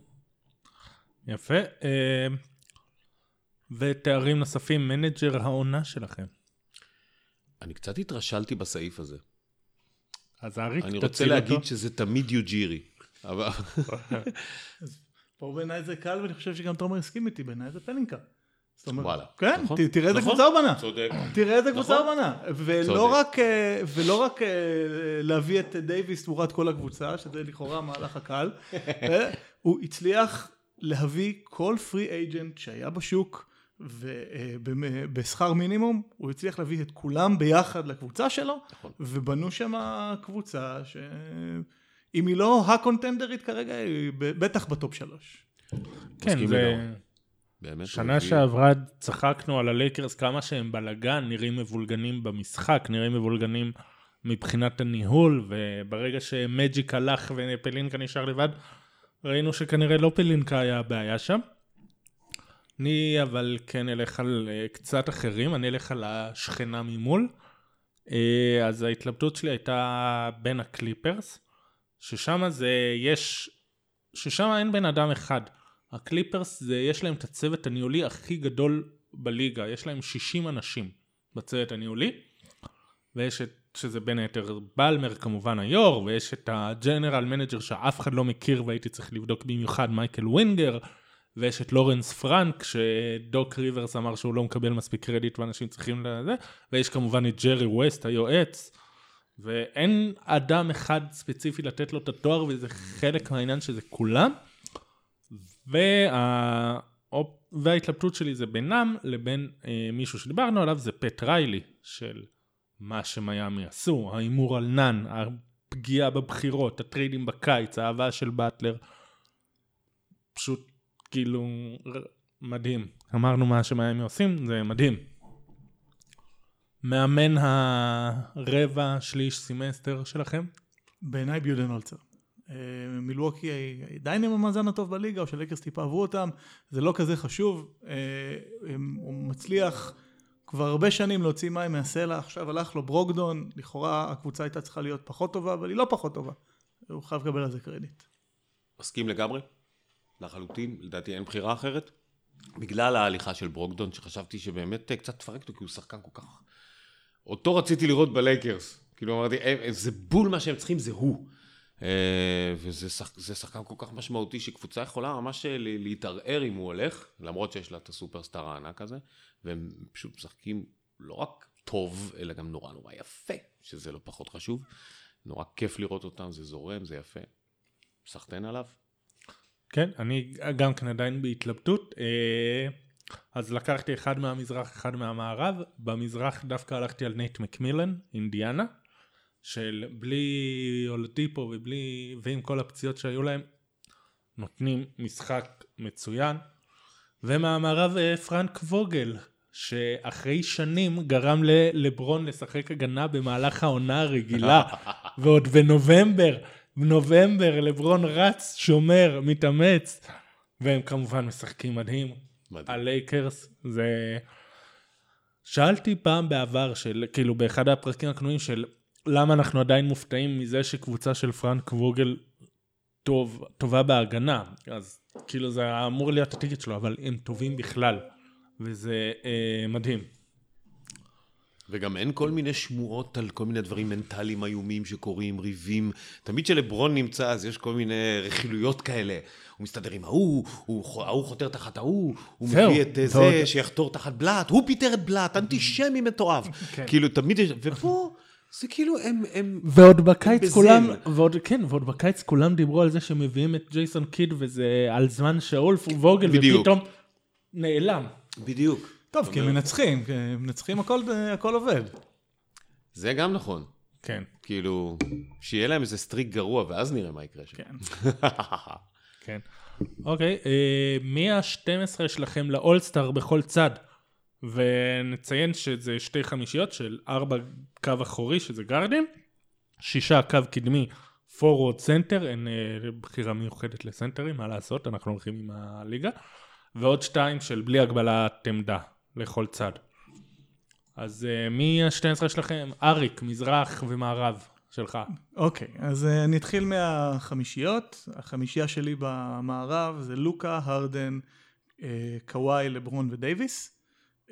יפה. אה, ותארים נוספים, manager העונה שלכם. אני קצת התרשלתי בסעיף הזה. אז אריק, אני רוצה תתחיל להגיד אותו. שזה תמיד יוג'ירי. אבל... פה בעיניי זה קל, ואני חושב שגם תומר הסכים איתי, בעיניי זה פלינקה. זאת אומרת, וואלה. כן, נכון. תראה איזה נכון. קבוצה הוא בנה. צודק. תראה איזה קבוצה נכון. הוא בנה. ולא. רק, אה, ולא רק אה, להביא את דייוויס תמורת כל הקבוצה, שזה לכאורה המהלך הקל, אה, הוא הצליח להביא כל free agent שהיה בשוק, ובשכר מינימום, הוא הצליח להביא את כולם ביחד לקבוצה שלו, נכון. ובנו שם קבוצה שאם היא לא הקונטנדרית כרגע, היא בטח ב top שלוש. כן, זה... באמת. שנה שעברה צחקנו על הלייקרס כמה שהם בלאגן, נראים מבולגנים במשחק, נראים מבולגנים מבחינת הניהול, וברגע שמג'יק הלך ופלינקה נשאר לבד, ראינו שכנראה לא פלינקה היה הבעיה שם. אני אבל כן אלך על אה, קצת אחרים, אני אלך על השכנה ממול. אה, אז ההתלבטות שלי הייתה בין הקליפרס, ששם זה יש, ששם אין בן אדם אחד. הקליפרס, זה, יש להם את הצוות הניהולי הכי גדול בליגה, יש להם 60 אנשים בצוות הניהולי, ויש את, שזה בין היתר בלמר כמובן היו"ר, ויש את ה general manager שאף אחד לא מכיר והייתי צריך לבדוק במיוחד מייקל ווינגר, ויש את לורנס פרנק שדוק ריברס אמר שהוא לא מקבל מספיק קרדיט ואנשים צריכים לזה, ויש כמובן את ג'רי ווסט היועץ, ואין אדם אחד ספציפי לתת לו את התואר וזה חלק מהעניין שזה כולם. וה... וההתלבטות שלי זה בינם לבין אה, מישהו שדיברנו עליו זה פט ריילי של מה שמיאמי עשו, ההימור על נאן, הפגיעה בבחירות, הטריידים בקיץ, האהבה של באטלר, פשוט כאילו מדהים. אמרנו מה שמיאמי עושים, זה מדהים. מאמן הרבע, שליש, סמסטר שלכם? בעיניי ביודנולצר. אה, מילווקי עדיין עם המאזן הטוב בליגה, או שלייקרס טיפה עברו אותם, זה לא כזה חשוב. אה, הוא מצליח כבר הרבה שנים להוציא מים מהסלע, עכשיו הלך לו ברוקדון, לכאורה הקבוצה הייתה צריכה להיות פחות טובה, אבל היא לא פחות טובה. הוא חייב לקבל על זה קרדיט. מסכים לגמרי, לחלוטין, לדעתי אין בחירה אחרת. בגלל ההליכה של ברוקדון, שחשבתי שבאמת אה, קצת תפרק אותו, כי הוא שחקן כל כך... אותו רציתי לראות בלייקרס. כאילו אמרתי, זה בול מה שהם צריכים, זה הוא. אה, וזה שח, שחקן כל כך משמעותי שקבוצה יכולה ממש אה, להתערער אם הוא הולך, למרות שיש לה את הסופרסטאר הענק הזה, והם פשוט משחקים לא רק טוב, אלא גם נורא נורא יפה, שזה לא פחות חשוב. נורא כיף לראות אותם, זה זורם, זה יפה. סחטיין עליו. כן, אני גם כן עדיין בהתלבטות. אז לקחתי אחד מהמזרח, אחד מהמערב. במזרח דווקא הלכתי על נייט מקמילן, אינדיאנה. שבלי אולדיפו ובלי, ועם כל הפציעות שהיו להם, נותנים משחק מצוין. ומהמערב אה, פרנק ווגל, שאחרי שנים גרם ללברון לשחק הגנה במהלך העונה הרגילה, ועוד בנובמבר, בנובמבר לברון רץ, שומר, מתאמץ, והם כמובן משחקים מדהים. הלייקרס זה... שאלתי פעם בעבר, של, כאילו באחד הפרקים הקנויים של למה אנחנו עדיין מופתעים מזה שקבוצה של פרנק ווגל טוב, טובה בהגנה. אז כאילו זה אמור להיות הטיקט שלו, אבל הם טובים בכלל, וזה אה, מדהים. וגם אין כל מיני שמועות על כל מיני דברים מנטליים איומים שקורים, ריבים. תמיד כשלברון נמצא אז יש כל מיני רכילויות כאלה. הוא מסתדר עם ההוא, ההוא חותר תחת ההוא, הוא מביא את אה, זה שיחתור תחת בלאט, הוא פיטר את בלאט, אנטישמי מתועב. כן. כאילו תמיד יש, ופה... זה כאילו הם... הם ועוד בקיץ הם כולם, ועוד, כן, ועוד בקיץ כולם דיברו על זה שמביאים את ג'ייסון קיד וזה על זמן שאולף ווגל, בדיוק. ופתאום נעלם. בדיוק. טוב, כי הם מנצחים, הם מנצחים הכל, הכל עובד. זה גם נכון. כן. כאילו, שיהיה להם איזה streak גרוע, ואז נראה מה יקרה שם. כן. כן. אוקיי, אה, מי ה-12 שלכם ל All-Star בכל צד? ונציין שזה שתי חמישיות של ארבע קו אחורי שזה גארדים, שישה קו קדמי forward center, אין אה, בחירה מיוחדת לסנטרים, מה לעשות, אנחנו הולכים עם הליגה, ועוד שתיים של בלי הגבלת עמדה לכל צד. אז uh, מי ה-12 שלכם? אריק, מזרח ומערב שלך. אוקיי, okay, אז uh, אני אתחיל מהחמישיות. החמישייה שלי במערב זה לוקה, הרדן, uh, קוואי, לברון ודייוויס.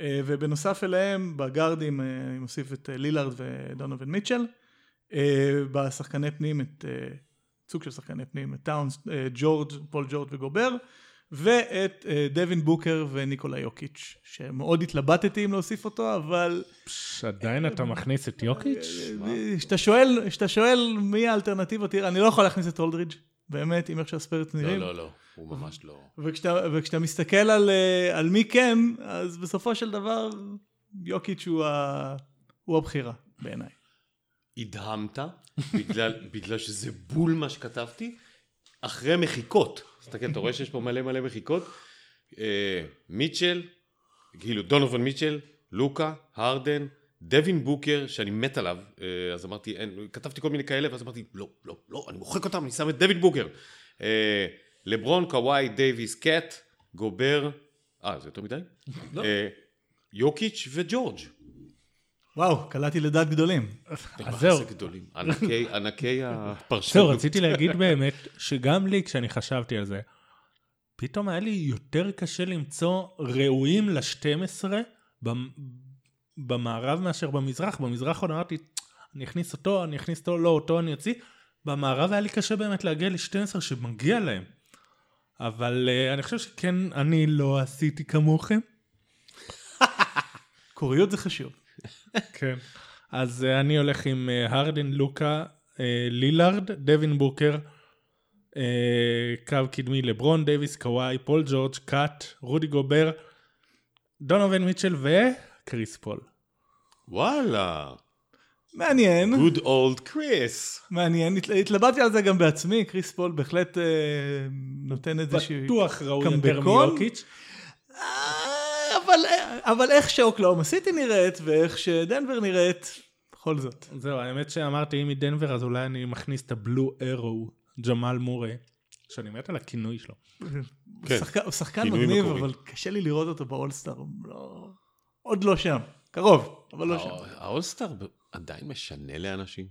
אה, ובנוסף אליהם בגארדים אה, אני מוסיף את אה, לילארד ודונובין מיטשל. בשחקני פנים את סוג של שחקני פנים, את טאונס, ג'ורג', פול ג'ורג' וגובר. ואת דווין בוקר וניקולה יוקיץ', שמאוד התלבטתי אם להוסיף אותו, אבל... עדיין אתה מכניס את יוקיץ'? כשאתה שואל מי האלטרנטיבות, תראה, אני לא יכול להכניס את אולדרידג', באמת, עם איך שהספרט נראים. לא, לא, לא. הוא ממש לא... וכשאתה, וכשאתה מסתכל על, אה, על מי כן, אז בסופו של דבר יוקיץ' הוא, ה, הוא הבחירה בעיניי. הדהמת, בגלל, בגלל שזה בול מה שכתבתי, אחרי מחיקות. תסתכל, אתה רואה שיש פה מלא מלא מחיקות? אה, מיטשל, כאילו דונובן מיטשל, לוקה, הרדן, דווין בוקר, שאני מת עליו, אה, אז אמרתי, אין, כתבתי כל מיני כאלה, ואז אמרתי, לא, לא, לא, אני מוחק אותם, אני שם את דווין בוקר. אה, לברון, קוואי, דייוויס, קאט, גובר, אה, זה יותר מדי? לא. יוקיץ' וג'ורג'. וואו, קלעתי לדעת גדולים. אז זהו. גדולים, ענקי הפרשנות. זהו, רציתי להגיד באמת, שגם לי, כשאני חשבתי על זה, פתאום היה לי יותר קשה למצוא ראויים ל-12 במערב מאשר במזרח. במזרח עוד אמרתי, אני אכניס אותו, אני אכניס אותו, לא אותו אני אוציא. במערב היה לי קשה באמת להגיע ל-12 שמגיע להם. אבל אה, אני חושב שכן, אני לא עשיתי כמוכם. מקוריות זה חשוב. כן. אז אה, אני הולך עם אה, הרדן, לוקה, אה, לילארד, דווין בוקר, אה, קו קדמי לברון, דייוויס, קוואי, פול ג'ורג', קאט, רודי גובר, דונובין מיטשל וקריס פול. וואלה. מעניין. Good old Chris. מעניין, הת- התלבטתי על זה גם בעצמי, קריס פול בהחלט אה, נותן איזשהו... בטוח ראוי יותר? מיוקיץ'. אבל, איך שאוקלאומה סיטי נראית ואיך שדנבר נראית, בכל זאת. זהו, האמת שאמרתי, אם מדנבר, אז אולי אני מכניס את הבלו ארו, ג'מאל מורה, שאני מת על הכינוי שלו. הוא כן, שחקן, הוא שחקן כינוי מגניב. אבל קשה לי לראות אותו באולסטאר. לא... עוד לא שם. קרוב, אבל לא שם. האולסטאר עדיין משנה לאנשים.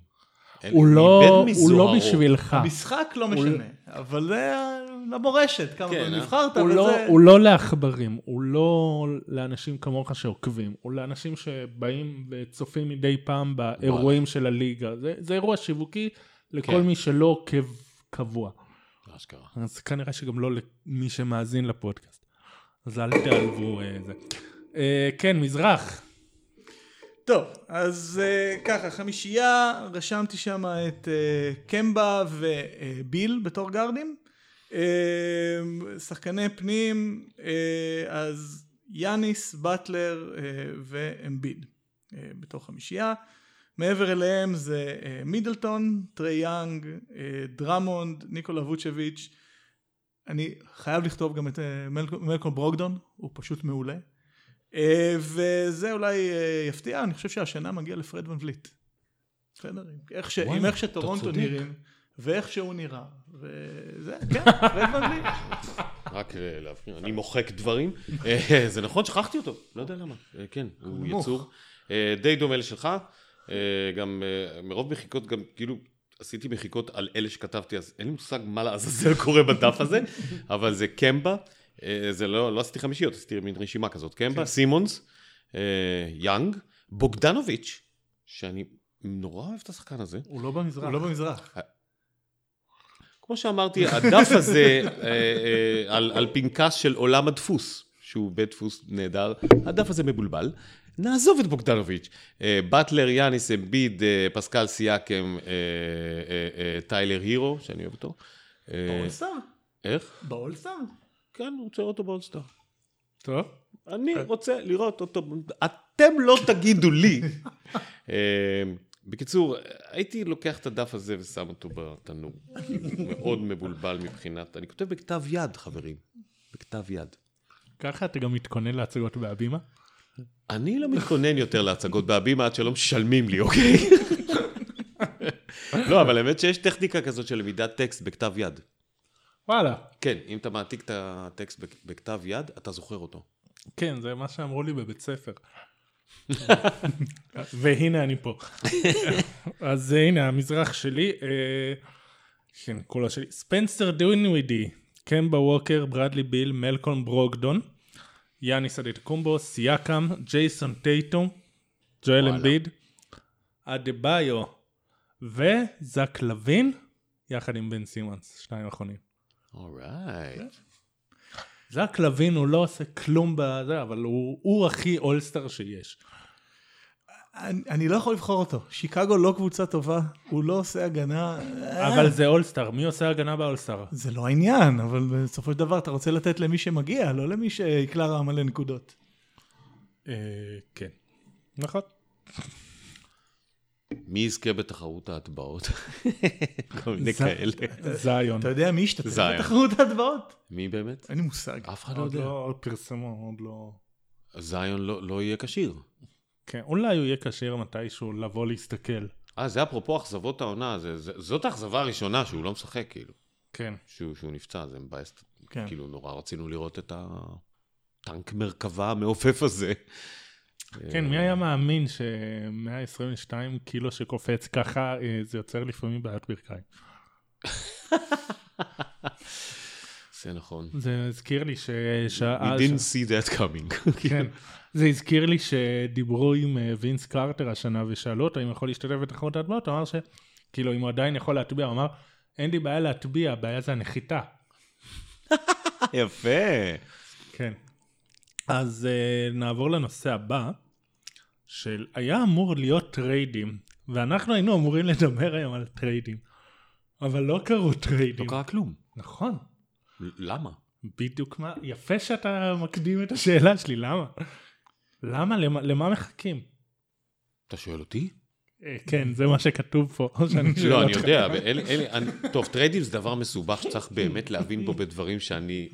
אין- הוא לא, הוא לא. בשבילך. המשחק לא משנה, אבל זה למורשת, כמה כן, פעמים אה? נבחרת, הוא אבל לא, זה... הוא לא לעכברים, הוא לא לאנשים כמוך שעוקבים, הוא לאנשים שבאים וצופים מדי פעם באירועים של הליגה. זה, זה אירוע שיווקי לכל כן. מי שלא עוקב קבוע. אשכרה. אז כנראה שגם לא למי שמאזין לפודקאסט. אז אל תיעלבו אה, זה. אה, כן, מזרח. טוב, אז אה, ככה, חמישייה, רשמתי שם את אה, קמבה וביל בתור גארדים. אה, שחקני פנים, אה, אז יאניס, באטלר אה, ואמביד אה, בתור חמישייה. מעבר אליהם זה אה, מידלטון, טרי יאנג, אה, דרמונד, ניקולה ווצ'ביץ'. אני חייב לכתוב גם את אה, מלקולם ברוקדון, הוא פשוט מעולה. אה, וזה אולי אה, יפתיע, אני חושב שהשנה מגיע לפרד ון וליט. בסדר? עם איך ש- עם איך שטורונטו. נראים, ואיך שהוא נראה, וזה, כן, פרד ון וליט. רק אה, להבחין, אני מוחק דברים. זה נכון, שכחתי אותו, לא יודע למה. כן, הוא. יצור. די דומה לשלך. גם מרוב מחיקות, גם כאילו עשיתי מחיקות על אלה שכתבתי, אז אין לי מושג מה לעזאזל קורה בדף הזה, אבל זה קמבה. אה, זה לא, לא עשיתי חמישיות, עשיתי מין רשימה כזאת. קמבה, סימונס, אה, יאנג, בוגדנוביץ', שאני נורא אוהב את השחקן הזה. הוא לא במזרח. הוא לא במזרח. כמו שאמרתי, הדף הזה אה, אה, על, על פנקס של עולם הדפוס, שהוא בית דפוס נהדר, הדף הזה מבולבל. נעזוב את בוגדנוביץ'. אה, באטלר, יאניס, אמביד, אה, פסקל סיאקם, אה, אה, אה, טיילר הירו, שאני אוהב אותו. אה, באולסטאר? איך? באולסטאר? כן, הוא רוצה לראות אותו באולסטאר. טוב. אני רוצה לראות אותו, אתם לא תגידו לי. אה, בקיצור, הייתי לוקח את הדף הזה ושם אותו בתנור. מאוד מבולבל מבחינת, אני כותב בכתב יד, חברים. בכתב יד. ככה אתה גם מתכונן להצגות בהבימה? אני לא מתכונן יותר להצגות בהבימה עד שלא משלמים לי, אוקיי? לא, אבל האמת שיש טכניקה כזאת של למידת טקסט בכתב יד. וואלה. כן, אם אתה מעתיק את הטקסט בכ- בכתב יד, אתה זוכר אותו. כן, זה מה שאמרו לי בבית ספר. והנה אני פה. אז אה, הנה המזרח שלי, אה, כן, כולה שלי. ספנסר דווינווידי, קמבה ווקר, ברדלי ביל, מלקום ברוקדון, יאניס אדטקומבו, סיאקם, ג'ייסון טייטום, ג'ואל. אמביד, אדה-ביו וזק לוין, יחד עם בן סימונס, שניים אחרונים. אורייט. זק לוין הוא לא עושה כלום בזה, אבל הוא, הוא הכי אולסטאר שיש. אני אני לא יכול לבחור אותו. שיקגו לא קבוצה טובה, הוא לא עושה הגנה. אה, אבל זה אולסטאר, מי עושה הגנה באולסטאר? זה לא העניין, אבל בסופו של דבר אתה רוצה לתת למי שמגיע, לא למי שיקלע רע מלא נקודות. אה, כן. נכון. מי יזכה בתחרות ההטבעות? כל מיני כאלה. זיון. אתה יודע מי זיון. בתחרות ההטבעות? מי באמת? אין לי מושג. אף אחד לא עוד יודע. לא פרסמו, עוד לא... זיון לא לא יהיה כשיר. כן, אולי הוא יהיה כשיר מתישהו לבוא להסתכל. אה, זה אפרופו אכזבות העונה, זה- זה- זאת האכזבה הראשונה שהוא לא משחק, כאילו. כן. שהוא שהוא נפצע, זה מבאס. כן. כאילו, נורא רצינו לראות את הטנק מרכבה המעופף הזה. כן, מי היה מאמין ש-122 קילו שקופץ ככה, אה, זה יוצר לפעמים בעיית ברכיים. זה נכון. זה הזכיר לי ש... We didn't see that coming. כן. זה הזכיר לי שדיברו עם אה, וינס קרטר השנה ושאלו אותו אם יכול להשתתף בתחרות ההטבעות, הוא אמר ש... כאילו, אם הוא עדיין יכול להטביע, הוא אמר, אין לי בעיה להטביע, הבעיה זה הנחיתה. יפה. כן. אז אה, נעבור לנושא הבא, של היה אמור להיות טריידים, ואנחנו היינו אמורים לדבר היום על טריידים, אבל לא קרו לא טריידים. קרה כלום. נכון, למה? בדיוק מה, יפה שאתה מקדים את השאלה שלי, למה? למה? למה, למה מחכים? אתה שואל אותי? אה, כן, זה מה שכתוב פה. שאני שואל לא, אני אותך. יודע, אבל אלה, טוב, טריידים זה דבר מסובך שצריך באמת להבין בו בדברים שאני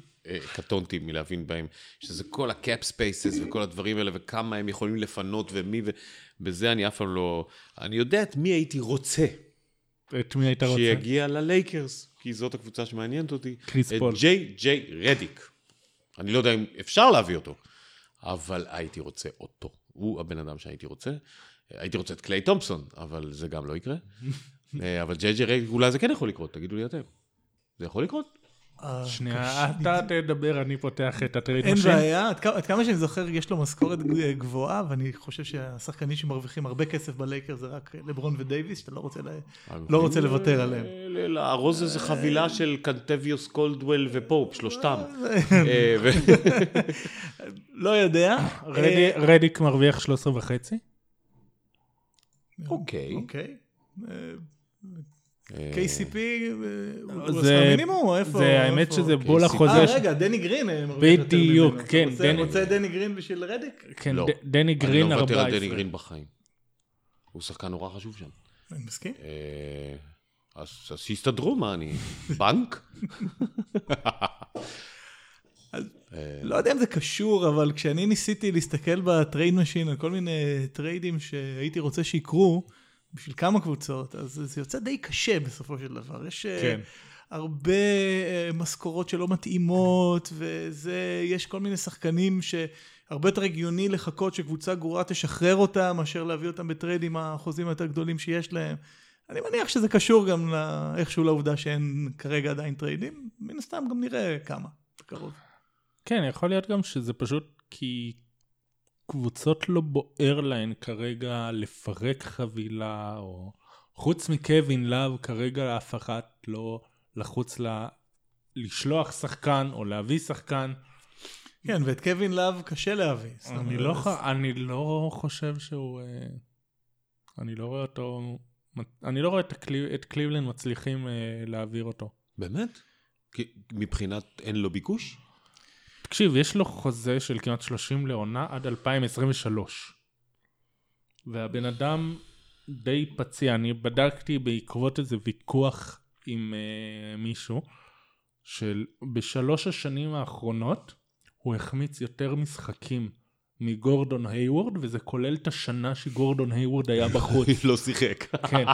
קטונתי מלהבין בהם, שזה כל ה-cap spaces וכל הדברים האלה, וכמה הם יכולים לפנות ומי, ובזה אני אף פעם לא... אני יודע את מי הייתי רוצה את מי היית רוצה? שיגיע ללייקרס, כי זאת הקבוצה שמעניינת אותי. קריס את פול. ג'יי ג'יי רדיק. אני לא יודע אם אפשר להביא אותו, אבל הייתי רוצה אותו. הוא הבן אדם שהייתי רוצה. הייתי רוצה את קליי תומפסון, אבל זה גם לא יקרה. אה, אבל ג'יי ג'יי רדיק, אולי זה כן יכול לקרות, תגידו לי אתם. זה יכול לקרות? אה, שנייה, אתה תדבר, אני פותח את ה trade machine. בעיה, עד כמה- שאני זוכר, יש לו משכורת גבוהה, ואני חושב שהשחקנים שמרוויחים הרבה כסף בלייקרס זה רק לברון ודייוויס, שאתה לא רוצה. לא רוצה לוותר עליהם. אה, לארוז איזה חבילה של קנטביוס קולדוול ופופ, שלושתם. אה, לא יודע. רדי- רדיק מרוויח 13 וחצי? אוקיי. אה, אה, KCP, אה, הוא זה- שכר מינימום או איפה? זה האמת? שזה בול. החוזה. אה, רגע, דני גרין אה, בדיוק. כן, רוצה- דני- גרין בשביל רדיק? כן, לא. דני אני גרין לא מוותר 14. על דני גרין בחיים. הוא שחקן נורא חשוב שם. אני מסכים. אה, אז שיסתדרו, מה אני? בנק? אה, לא יודע אם זה קשור, אבל כשאני ניסיתי להסתכל ב trade machine על כל מיני טריידים שהייתי רוצה שיקרו, בשביל כמה קבוצות, אז זה יוצא די קשה בסופו של דבר. יש אה, כן. הרבה אה, משכורות שלא מתאימות, וזה, יש כל מיני שחקנים שהרבה יותר הגיוני לחכות שקבוצה גרועה תשחרר אותם, מאשר להביא אותם ב trade עם החוזים היותר גדולים שיש להם. אני מניח שזה קשור גם ל- איכשהו לעובדה שאין כרגע עדיין טריידים, מן הסתם גם נראה כמה בקרוב. כן, יכול להיות גם שזה פשוט כי קבוצות לא בוער להן כרגע לפרק חבילה, או חוץ מקווין לאב, כרגע אף אחת לא לחוץ ל... לשלוח שחקן או להביא שחקן. כן, ואת קווין לאב קשה להביא. אני לא, ח... אני לא חושב שהוא... אה, אני לא רואה אותו... אני לא רואה את, הקלי... את קליבלנד מצליחים אה, להעביר אותו. באמת? כי מבחינת אין לו ביקוש? תקשיב, יש לו חוזה של כמעט 30 לעונה עד 2023. והבן אדם די פציע. אני בדקתי בעקבות איזה ויכוח עם uh, מישהו, של בשלוש השנים האחרונות הוא החמיץ יותר משחקים מגורדון היוורד, וזה כולל את השנה שגורדון היוורד היה בחוץ. לא שיחק. כן.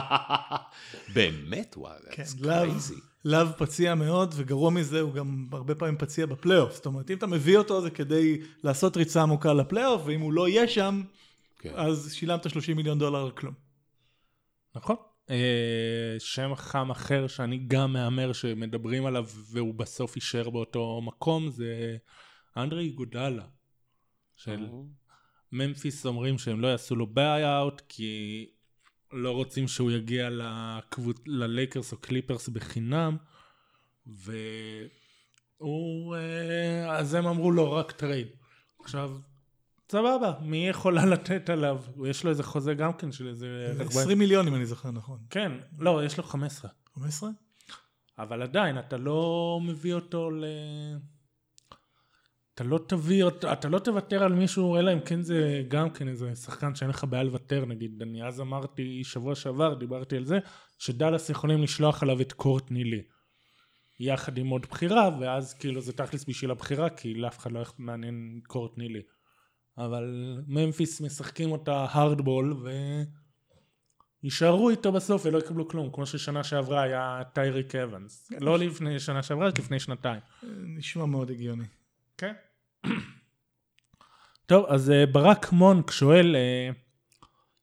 באמת? וואו, כן, that's לאב, crazy. לאב פציע מאוד, וגרוע מזה, הוא גם הרבה פעמים פציע בפלייאוף. זאת אומרת, אם אתה מביא אותו זה כדי לעשות ריצה עמוקה לפלייאוף, ואם הוא לא יהיה שם, כן. אז שילמת 30 מיליון דולר על כלום. נכון. אה, שם חם אחר שאני גם מהמר שמדברים עליו והוא בסוף יישאר באותו מקום זה אנדרה איגודלה. של ממפיס אומרים שהם לא יעשו לו buyout כי לא רוצים שהוא יגיע לקבוצ... ללייקרס או קליפרס בחינם והוא אה, אז הם אמרו לו רק טרייד. עכשיו סבבה מי יכולה לתת עליו יש לו איזה חוזה גם כן של איזה 20 מיליון, אם אני זוכר נכון. כן, לא, יש לו 15. 15? אבל עדיין, אתה לא מביא אותו ל... אתה לא תביא אתה לא תוותר על מישהו, אלא אם כן זה גם כן איזה שחקן שאין לך בעיה לוותר, נגיד, אני אז אמרתי, שבוע שעבר, דיברתי על זה, שדאלאס יכולים לשלוח עליו את קורטני לי. יחד עם עוד בחירה, ואז כאילו זה תכלס בשביל הבחירה, כי לאף אחד לא מעניין קורטני לי. אבל ממפיס משחקים אותה הארדבול, ו... יישארו איתו בסוף ולא יקבלו כלום, כמו ששנה שעברה היה טייריק אבנס. לא לפני שנה שעברה, לפני שנתיים. נשמע מאוד הגיוני. כן. טוב, אז אה, ברק מון שואל, אה,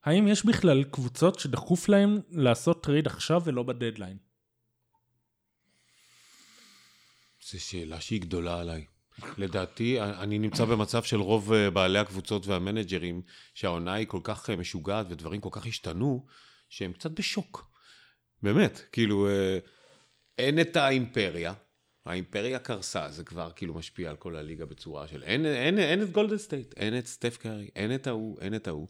האם יש בכלל קבוצות שדחוף להם לעשות טרייד עכשיו ולא בדדליין? זו שאלה שהיא גדולה עליי. לדעתי, אני נמצא במצב של רוב אה, בעלי הקבוצות והמנג'רים, שהעונה היא כל כך אה, משוגעת ודברים כל כך השתנו, שהם קצת בשוק. באמת, כאילו, אה, אין את האימפריה, האימפריה קרסה, זה כבר כאילו משפיע על כל הליגה בצורה של... אין, אין, אין את גולדן סטייט, אין את סטף קארי, אין את ההוא, אין את ההוא.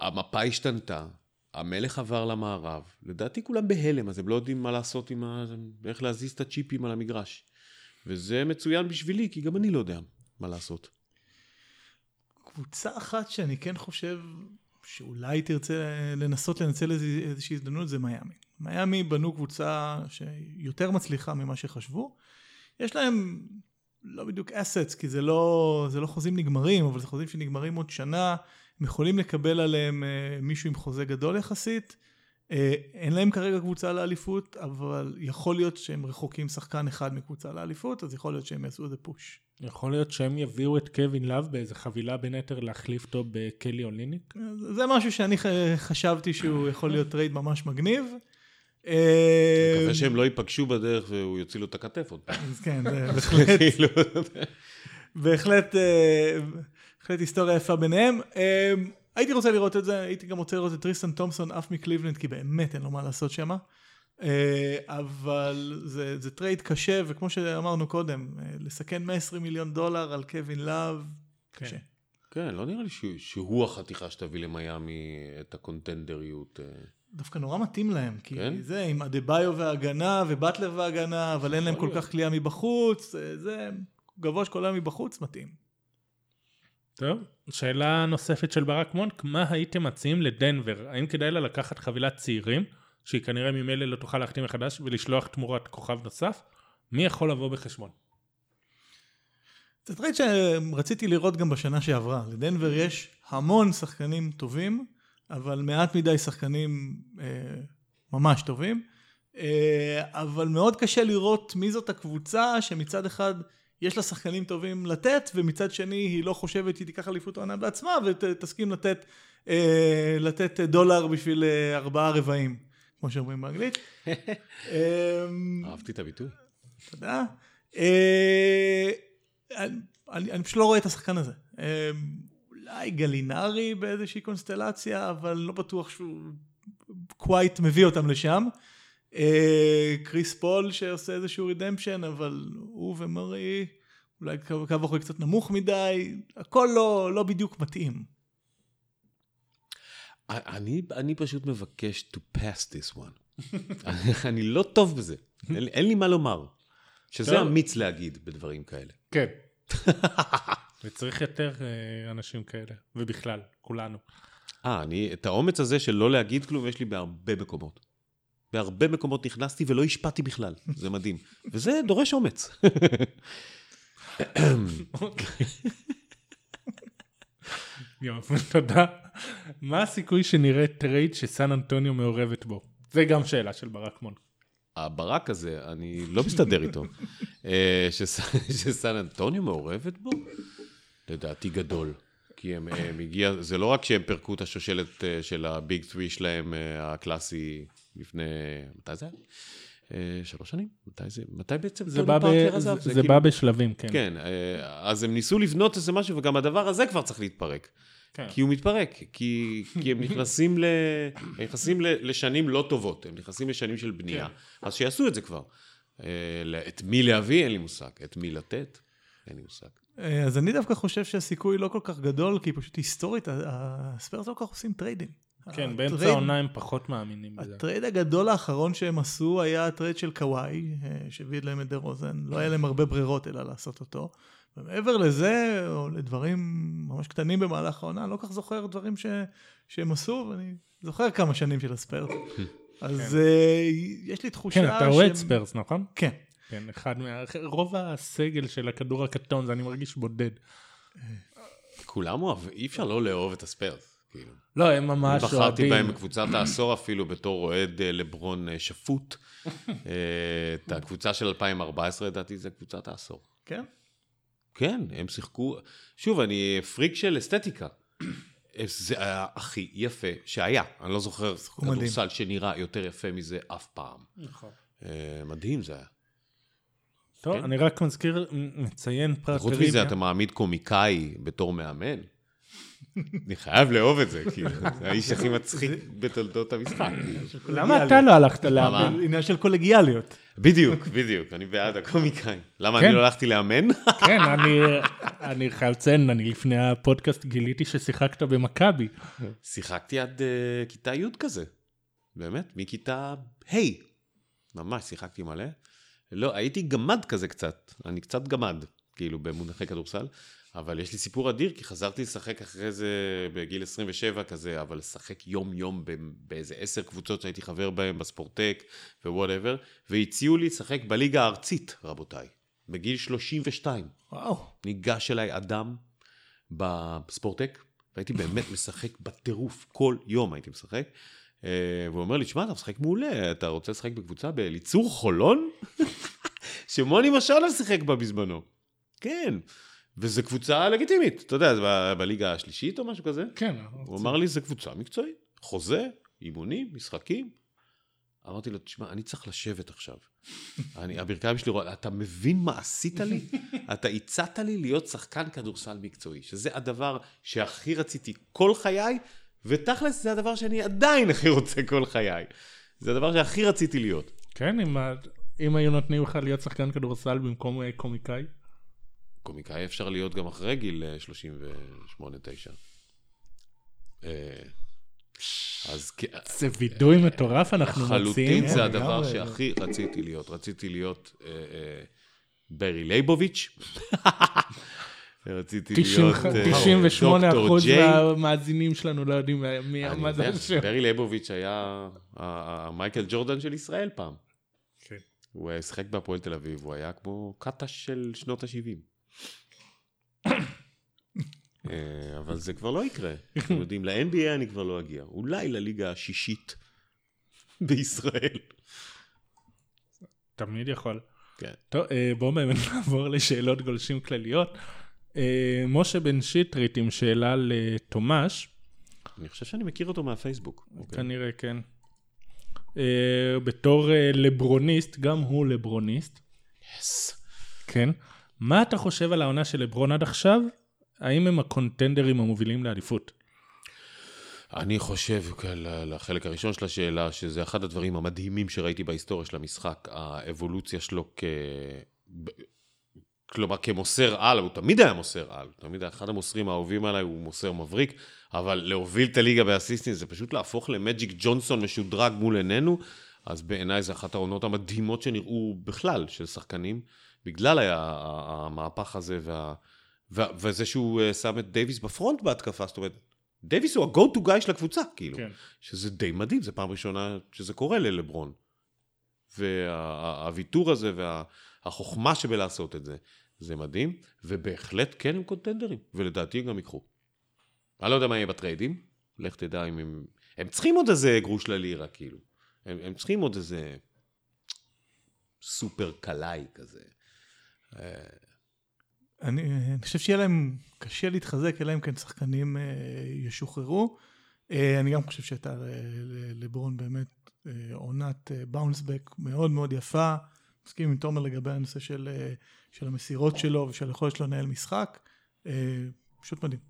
המפה השתנתה, המלך עבר למערב, לדעתי כולם בהלם, אז הם לא יודעים מה לעשות עם ה... איך להזיז את הצ'יפים על המגרש. וזה מצוין בשבילי, כי גם אני לא יודע מה לעשות. קבוצה אחת שאני כן חושב שאולי תרצה לנסות לנצל איזושהי הזדמנות זה מיאמי. מיאמי בנו קבוצה שיותר מצליחה ממה שחשבו. יש להם לא בדיוק assets, כי זה לא, זה לא חוזים נגמרים, אבל זה חוזים שנגמרים עוד שנה. הם יכולים לקבל עליהם אה, מישהו עם חוזה גדול יחסית. אה, אין להם כרגע קבוצה לאליפות, אבל יכול להיות שהם רחוקים שחקן אחד מקבוצה לאליפות, אז יכול להיות שהם יעשו איזה פוש. יכול להיות שהם יביאו את קווין לאב באיזה חבילה בין היתר להחליף אותו בקלי אוליניק? זה משהו שאני חשבתי שהוא יכול להיות טרייד ממש מגניב. אני מקווה שהם לא ייפגשו בדרך והוא יוציא לו את הכתף עוד פעם. כן, בהחלט. כאילו. בהחלט היסטוריה יפה ביניהם. הייתי רוצה לראות את זה, הייתי גם רוצה לראות את טריסטן תומפסון עף מקליבלנד, כי באמת אין לו מה לעשות שם. אה, אבל זה, זה טרייד קשה, וכמו שאמרנו קודם, אה, לסכן 120 מיליון דולר על קווין לאב, כן. קשה. כן, לא נראה לי שהוא, שהוא החתיכה שתביא למיאמי את הקונטנדריות. אה. דווקא נורא מתאים להם, כי כן? זה עם אדה-ביו והגנה, ובטלר והגנה, אבל אין להם כל כך כליאה מבחוץ, זה גבוה שכולנו מבחוץ, מתאים. טוב, שאלה נוספת של ברק מונק, מה הייתם מציעים לדנבר? האם כדאי לה לקחת חבילת צעירים, שהיא כנראה ממילא לא תוכל להחתים מחדש, ולשלוח תמורת כוכב נוסף? מי יכול לבוא בחשבון? זה טרייד שרציתי לראות גם בשנה שעברה. לדנבר יש המון שחקנים טובים, אבל מעט מדי שחקנים אה, ממש טובים. אה, אבל מאוד קשה לראות מי זאת הקבוצה שמצד אחד יש לה שחקנים טובים לתת, ומצד שני היא לא חושבת שהיא תיקח אליפות העונה בעצמה, ותסכים לתת, אה, לתת דולר בשביל אה, ארבעה רבעים, כמו שאומרים באנגלית. אמ, אהבתי את הביטוי. תודה. אה, אני, אני פשוט לא רואה את השחקן הזה. אולי גלינארי באיזושהי קונסטלציה, אבל לא בטוח שהוא quite מביא אותם לשם. אה, כריס פול שעושה איזשהו redemption, אבל הוא ומרי אולי קו אחורי קצת נמוך מדי, הכל לא, לא בדיוק מתאים. אני, אני פשוט מבקש to pass this one. אני לא טוב בזה, אין, אין לי מה לומר. שזה. אמיץ להגיד בדברים כאלה. כן. וצריך יותר אה, אנשים כאלה, ובכלל, כולנו. אה, אני, את האומץ הזה של לא להגיד כלום, יש לי בהרבה מקומות. בהרבה מקומות נכנסתי ולא השפעתי בכלל, זה מדהים. וזה דורש אומץ. יופי, תודה. מה הסיכוי שנראה טרייד שסן אנטוניו מעורבת בו? זה גם שאלה של ברק מון. הברק הזה, אני לא מסתדר איתו. אה, שסן אנטוניו מעורבת בו? לדעתי גדול. כי הם, הם הגיע, זה לא רק שהם פירקו את השושלת אה, של ה big 3 שלהם, אה, הקלאסי, לפני, מתי זה היה? אה, שלוש שנים? מתי זה, מתי בעצם זה בא, ב, זה, זה, זה כאילו, בא בשלבים, כן. כן, אז הם ניסו לבנות איזה משהו, וגם הדבר הזה כבר צריך להתפרק. כן. כי הוא מתפרק, כי, כי הם נכנסים, ל, הם נכנסים לשנים לא טובות, הם נכנסים לשנים של בנייה, כן. אז שיעשו את זה כבר. את מי להביא, אין לי מושג, את מי לתת, אין לי מושג. אה, אז אני דווקא חושב שהסיכוי לא כל כך גדול, כי פשוט היסטורית, הספיירס לא כל כך עושים טריידים. כן, באמצע העונה הם פחות מאמינים בזה. הטרייד הגדול האחרון שהם עשו היה הטרייד של קוואי, אה, שהביא להם את דה רוזן. לא היה להם הרבה ברירות אלא לעשות אותו. ומעבר לזה, או לדברים ממש קטנים במהלך העונה, אני לא כל כך זוכר דברים ש... שהם עשו, ואני זוכר כמה שנים של הספיירס. אז כן. אה, יש לי תחושה כן, אתה רואה את ספיירס, נכון? כן. כן, אחד מה... רוב הסגל של הכדור הקטון, זה אני מרגיש בודד. כולם אוהב, אי אפשר לא לאהוב את הספיירס, כאילו. לא, הם ממש אוהדים. בחרתי בהם בקבוצת העשור אפילו בתור אוהד אה, לברון אה, שפוט. אה, את הקבוצה של 2014, לדעתי, זה קבוצת העשור. כן? כן, הם שיחקו... שוב, אני פריק של אסתטיקה. זה היה הכי יפה שהיה. אני לא זוכר כדורסל שנראה יותר יפה מזה אף פעם. נכון. מדהים זה היה. טוב, כן. אני רק מזכיר, מציין פרט חוץ מזה, אתה מעמיד קומיקאי בתור מאמן. אני חייב לאהוב את זה, כאילו, זה האיש הכי מצחיק בתולדות המשחק. למה אתה לא הלכת לאמן? מה? עניין של קולגיאליות. בדיוק, בדיוק, אני בעד הקומיקאים. למה כן. אני לא הלכתי לאמן? כן, אני, אני חייב לציין, אני לפני הפודקאסט גיליתי ששיחקת במכבי. שיחקתי עד אה, כיתה י' כזה. באמת, מכיתה ה'. ממש שיחקתי מלא. לא, הייתי גמד כזה קצת. אני קצת גמד, כאילו, במונחי כדורסל. אבל יש לי סיפור אדיר, כי חזרתי לשחק אחרי זה בגיל 27 כזה, אבל לשחק יום-יום באיזה עשר קבוצות שהייתי חבר בהן, בספורטק וwhatever, והציעו לי לשחק בליגה הארצית, רבותיי, בגיל 32. וואו. ניגש אליי אדם בספורטק, והייתי באמת משחק בטירוף, כל יום הייתי משחק. אה, והוא אומר לי, שמע, אתה משחק מעולה, אתה רוצה לשחק בקבוצה באליצור חולון? שמוני משאלה שיחק בה בזמנו. כן. וזו קבוצה לגיטימית, אתה יודע, ב- בליגה השלישית או משהו כזה. כן. הוא אמר לי, זו קבוצה מקצועית, חוזה, אימונים, משחקים. אמרתי לו, תשמע, אני צריך לשבת עכשיו. אני, הברכיים שלי, רואה, אתה מבין מה עשית לי? אתה הצעת לי להיות שחקן כדורסל מקצועי, שזה הדבר שהכי רציתי כל חיי, ותכלס זה הדבר שאני עדיין הכי רוצה כל חיי. זה הדבר שהכי רציתי להיות. כן, אם, אם היו נותנים לך להיות שחקן כדורסל במקום אה, קומיקאי. קומיקאי אפשר להיות גם אחרי גיל אה, 38-9. אז כ- זה וידוי מטורף אנחנו מוציאים. לחלוטין זה כן, הדבר. שהכי רציתי להיות. רציתי להיות אה, אה, ברי לייבוביץ'. רציתי 90 להיות אה, 98 דוקטור אחוז ג'יי. מהמאזינים שלנו לא יודעים מה זה השם. ברי לייבוביץ' היה המייקל ג'ורדן של ישראל פעם. כן. הוא היה שיחק בהפועל תל אביב, הוא היה כמו קטש של שנות ה-70. אה, אבל זה כבר לא יקרה. אתם יודעים, ל-NBA אני כבר לא אגיע. אולי לליגה השישית בישראל. תמיד יכול. כן. טוב, אה, בואו באמת נעבור לשאלות גולשים כלליות. אה, משה בן שטרית עם שאלה לתומש, אני חושב שאני מכיר אותו מהפייסבוק. אוקיי. כנראה כן. אה, בתור אה, לברוניסט, גם הוא לברוניסט, Yes. כן. מה אתה חושב על העונה של לברון עד עכשיו? האם הם הקונטנדרים המובילים לאליפות? אני חושב, לחלק הראשון של השאלה, שזה אחד הדברים המדהימים שראיתי בהיסטוריה של המשחק, האבולוציה שלו כ... כלומר, כמוסר על, הוא תמיד היה מוסר על, תמיד היה אחד המוסרים האהובים עליי, הוא מוסר מבריק, אבל להוביל את הליגה באסיסטים זה פשוט להפוך למג'יק ג'ונסון משודרג מול עינינו, אז בעיניי זה אחת העונות המדהימות שנראו בכלל של שחקנים, בגלל היה המהפך הזה וה... ו- וזה שהוא אה, שם את דייוויס ב front בהתקפה, זאת אומרת, דייוויס הוא ה-go to guy של הקבוצה, כאילו. כן. שזה די מדהים, זו פעם ראשונה שזה קורה ללברון. והוויתור הזה והחוכמה שבלעשות את זה, זה מדהים, ובהחלט כן הם קונטנדרים, ולדעתי גם ייקחו. אני לא יודע מה יהיה בטריידים, לך תדע אם הם... הם צריכים עוד איזה גרוש ללירה, כאילו. הם, הם צריכים עוד איזה סופר קלעי כזה. אה, אני, אני חושב שיהיה להם קשה להתחזק, אלא אם כן שחקנים אה, ישוחררו. אה, אני גם חושב שהייתה ל- לברון באמת אה, עונת באונסבק מאוד מאוד יפה. מסכים עם תומר לגבי הנושא של, אה, של המסירות שלו ושל היכולת שלו לנהל משחק. אה, פשוט מדהים.